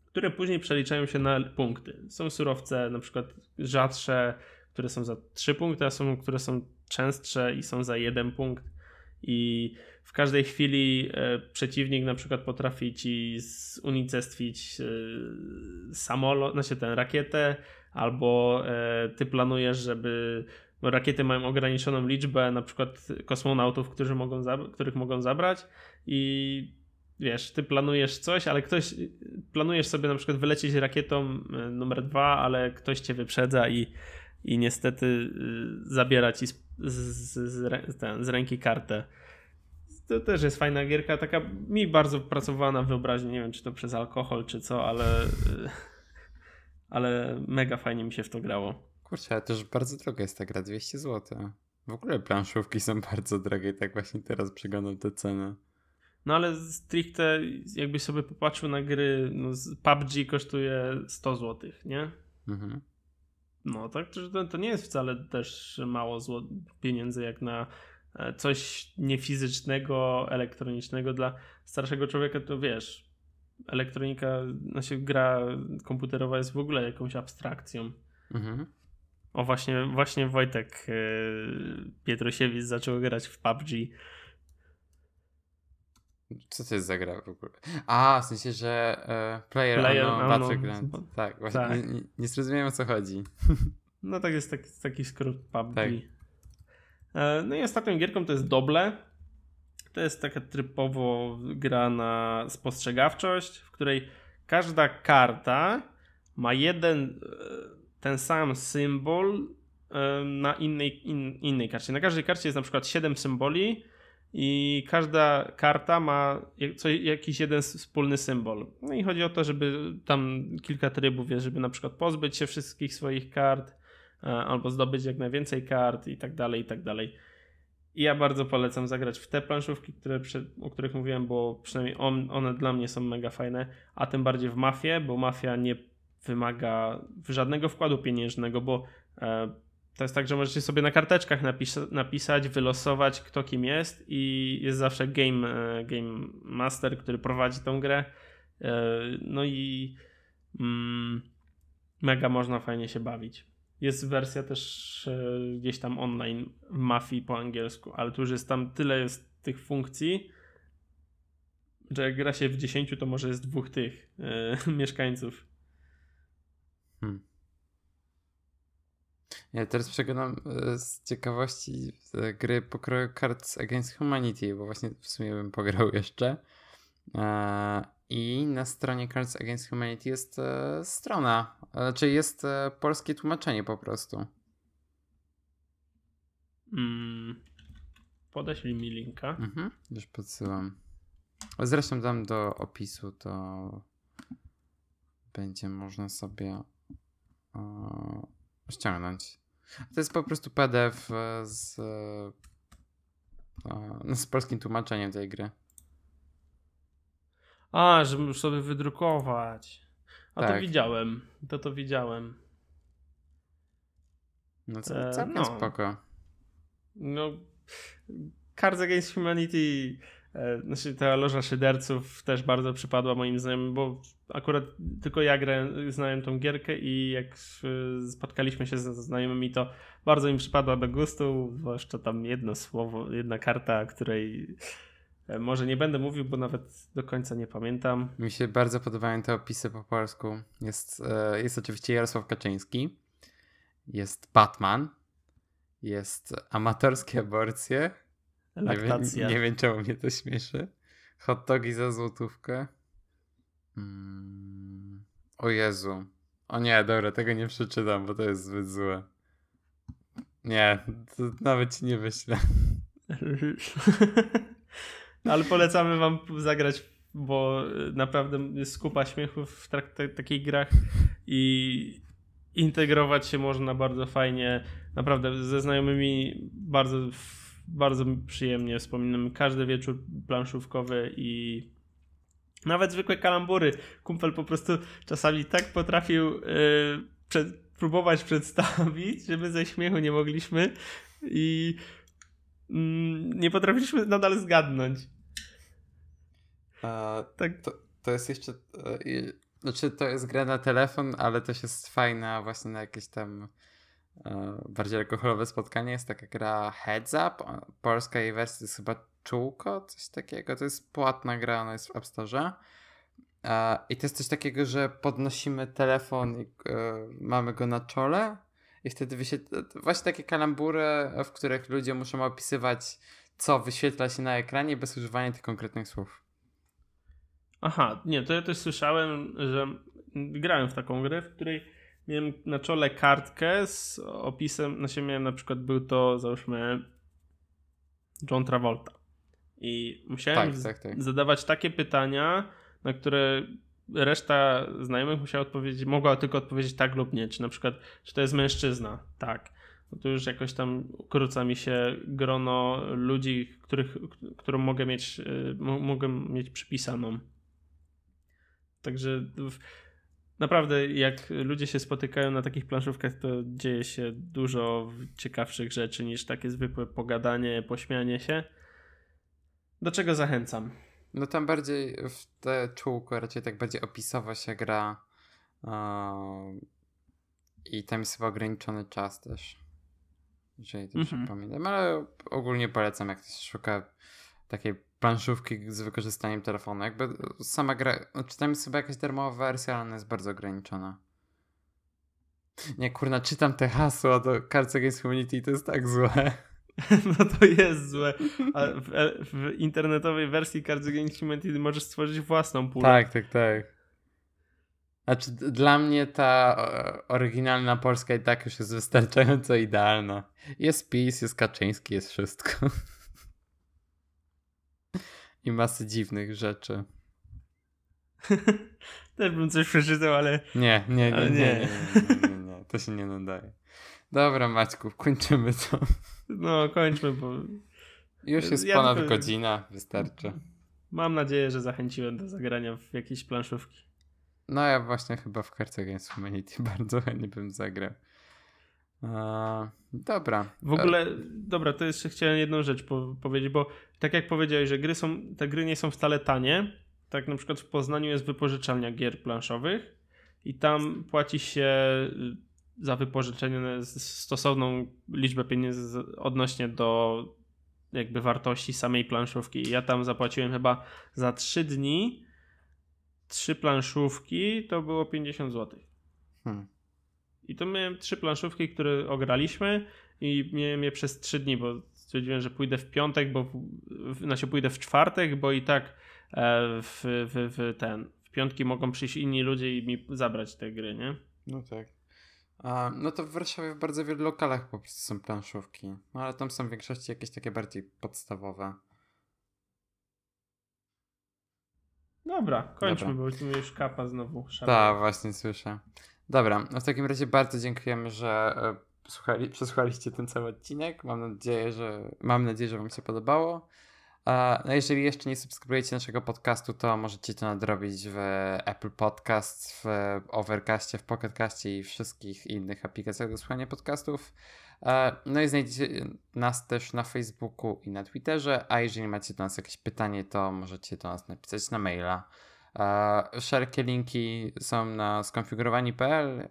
S2: które później przeliczają się na punkty. Są surowce na przykład rzadsze, które są za 3 punkty, a są, które są częstsze i są za 1 punkt. I w każdej chwili e, przeciwnik na przykład potrafi ci unicestwić e, samolot, znaczy tę rakietę, albo ty planujesz, żeby bo rakiety mają ograniczoną liczbę na przykład kosmonautów, którzy mogą których mogą zabrać i wiesz, ty planujesz coś, ale ktoś, planujesz sobie na przykład wylecieć rakietą e, numer dwa, ale ktoś cię wyprzedza i, i niestety y, zabiera ci z, z, z, ten, z ręki kartę. To też jest fajna gierka, taka mi bardzo pracowała na nie wiem czy to przez alkohol czy co, ale, y, [LAUGHS] ale mega fajnie mi się w to grało.
S1: Kurczę, ale też bardzo droga jest ta gra, 200 zł. W ogóle planszówki są [LAUGHS] bardzo drogie i tak właśnie teraz przeglądam te ceny.
S2: No ale stricte jakbyś sobie popatrzył na gry, no PUBG kosztuje 100 zł, nie? Mhm. No tak, to, to nie jest wcale też mało zło pieniędzy jak na e, coś niefizycznego, elektronicznego dla starszego człowieka, to wiesz, elektronika, znaczy gra komputerowa jest w ogóle jakąś abstrakcją. Mhm. O właśnie, właśnie Wojtek yy, Pietrusiewicz zaczął grać w PUBG
S1: co to jest za gra w ogóle? A, w sensie, że uh, Player, player unknown, Battleground. Tak, właśnie tak. Nie, nie, zrozumiałem o co chodzi. [LAUGHS]
S2: No tak jest taki, taki skrót PUBG. Tak. E, no i ostatnią gierką to jest Doble. To jest taka typowo gra na spostrzegawczość, w której każda karta ma jeden, ten sam symbol na innej, in, innej karcie. Na każdej karcie jest na przykład 7 symboli i każda karta ma co, jakiś jeden wspólny symbol. No i chodzi o to, żeby tam kilka trybów jest, żeby na przykład pozbyć się wszystkich swoich kart e, albo zdobyć jak najwięcej kart i tak dalej, i tak dalej. I ja bardzo polecam zagrać w te planszówki, które, o których mówiłem, bo przynajmniej on, one dla mnie są mega fajne, a tym bardziej w Mafię, bo Mafia nie wymaga żadnego wkładu pieniężnego, bo e, to jest tak, że możecie sobie na karteczkach napis- napisać, wylosować kto kim jest i jest zawsze game, e, game master, który prowadzi tą grę. E, no i mm, mega można fajnie się bawić. Jest wersja też gdzieś tam online w Mafii po angielsku, ale tu już jest tam tyle jest tych funkcji, że jak gra się w 10, to może jest dwóch tych [LAUGHS] mieszkańców. Hmm.
S1: Ja teraz przeglądam e, z ciekawości gry pokroju Cards Against Humanity, bo właśnie w sumie bym pograł [LAUGHS] jeszcze. E, I na stronie Cards Against Humanity jest e, strona, znaczy jest polskie tłumaczenie po prostu.
S2: Mm. Podeślij mi linka.
S1: Mhm, już podsyłam. Zresztą dam do opisu, to będzie można sobie ściągnąć. To jest po prostu PDF e, z, e, no, z polskim tłumaczeniem tej gry.
S2: A, żeby już sobie wydrukować. A tak. to widziałem. To to widziałem.
S1: No co, e, całkiem no. spoko.
S2: No, Cards Against Humanity E, znaczy ta loża szyderców też bardzo przypadła moim znajomym, bo akurat tylko ja grę, znałem tą gierkę i jak spotkaliśmy się ze znajomymi, to bardzo im przypadła do gustu, zwłaszcza tam jedno słowo, jedna karta, której e, może nie będę mówił, bo nawet do końca nie pamiętam.
S1: Mi się bardzo podobają te opisy po polsku. Jest, e, jest oczywiście Jarosław Kaczyński, jest Batman, jest amatorskie aborcje, Laktacja. Nie, wiem, nie wiem czemu mnie to śmieszy. Hot dogi za złotówkę. Mm. O Jezu. O nie, dobra, tego nie przeczytam, bo to jest zbyt złe. Nie, nawet ci nie wyślę. [LAUGHS]
S2: Ale polecamy wam zagrać, bo naprawdę jest skupa śmiechu w takich grach i integrować się można bardzo fajnie. Naprawdę ze znajomymi bardzo bardzo przyjemnie wspominam każdy wieczór planszówkowy i nawet zwykłe kalambury. Kumpel po prostu czasami tak potrafił yy, przed, próbować przedstawić, że my ze śmiechu nie mogliśmy i yy, nie potrafiliśmy nadal zgadnąć.
S1: A, tak. To, to jest jeszcze. Yy, znaczy, to jest gra na telefon, ale też jest fajna właśnie na jakieś tam bardziej alkoholowe spotkanie jest taka gra Heads Up. Polska jej wersja jest chyba Czółko, coś takiego. To jest płatna gra, ona jest w App Store. E, I to jest coś takiego, że podnosimy telefon i e, mamy go na czole i wtedy wyświetla... Właśnie takie kalambury, w których ludzie muszą opisywać, co wyświetla się na ekranie bez używania tych konkretnych słów.
S2: Aha, nie, to ja też słyszałem, że grałem w taką grę, w której miałem na czole kartkę z opisem, na siebie miałem na przykład, był to załóżmy John Travolta. I musiałem tak, tak, tak. zadawać takie pytania, na które reszta znajomych musiała odpowiedzieć, mogła tylko odpowiedzieć tak lub nie. Czy na przykład, czy to jest mężczyzna? Tak. No to już jakoś tam ukróca mi się grono ludzi, których, którą mogę mieć, y, mogę mieć przypisaną. Także naprawdę jak ludzie się spotykają na takich planszówkach, to dzieje się dużo ciekawszych rzeczy niż takie zwykłe pogadanie, pośmianie się. Do czego zachęcam?
S1: No tam bardziej w te czółko raczej tak bardziej opisowo się gra yy, i tam jest chyba ograniczony czas też. Jeżeli to mm -hmm. pamiętam, ale ogólnie polecam jak ktoś szuka takiej planszówki z wykorzystaniem telefonu. Jakby sama gra, znaczy tam jest chyba jakaś darmowa wersja, ale ona jest bardzo ograniczona. Nie, kurna, czytam te hasła do Cards Against Humanity to jest tak złe. [LAUGHS]
S2: No to jest złe. A w, w internetowej wersji Cards Against Humanity możesz stworzyć własną pulę.
S1: Tak, tak, tak. Znaczy, dla mnie ta oryginalna Polska i tak już jest wystarczająco idealna. Jest PiS, jest Kaczyński, jest wszystko. [LAUGHS] I masy dziwnych rzeczy. [LAUGHS]
S2: Też bym coś przeczytał, ale.
S1: Nie, nie, nie, nie, nie, to się nie nadaje. Dobra, Maćku, kończymy to.
S2: No, kończmy, bo.
S1: Już jest ponad godzina, wystarczy.
S2: Mam nadzieję, że zachęciłem do zagrania w jakieś planszówki.
S1: No ja właśnie chyba w Cards Against Humanity [LAUGHS] bardzo chętnie bym zagrał. Dobra.
S2: W ogóle, dobra, to jeszcze chciałem jedną rzecz po powiedzieć, bo tak jak powiedziałeś, że gry są, te gry nie są wcale tanie. Tak na przykład w Poznaniu jest wypożyczalnia gier planszowych i tam płaci się y, za wypożyczenie stosowną liczbę pieniędzy odnośnie do jakby wartości samej planszówki. Ja tam zapłaciłem chyba za 3 dni trzy planszówki to było 50 zł. Hmm. I to miałem trzy planszówki, które ograliśmy i miałem je przez trzy dni, bo stwierdziłem, że pójdę w piątek, bo w, znaczy pójdę w czwartek, bo i tak e, w, w, w ten w piątki mogą przyjść inni ludzie i mi zabrać te gry, nie?
S1: No tak. A, no to w Warszawie w bardzo wielu lokalach po prostu są planszówki. No ale tam są w większości jakieś takie bardziej podstawowe.
S2: Dobra, kończmy, Dobra. bo już kapa znowu.
S1: Tak, właśnie słyszę. Dobra, no w takim razie bardzo dziękujemy, że e, słuchali, przesłuchaliście ten cały odcinek. Mam nadzieję, że mam nadzieję, że Wam się podobało. No jeżeli jeszcze nie subskrybujecie naszego podcastu, to możecie to nadrobić w Apple Podcasts, w Overcastie, w Pocketcastie i wszystkich innych aplikacjach do słuchania podcastów. No i znajdziecie nas też na Facebooku i na Twitterze, a jeżeli macie do nas jakieś pytanie, to możecie do nas napisać na maila. Wszelkie linki są na skonfigurowani.pl.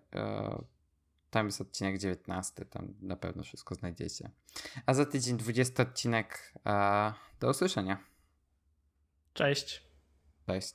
S1: Tam jest odcinek 19, tam na pewno wszystko znajdziecie. A za tydzień 20 odcinek. Do usłyszenia.
S2: Cześć.
S1: Cześć.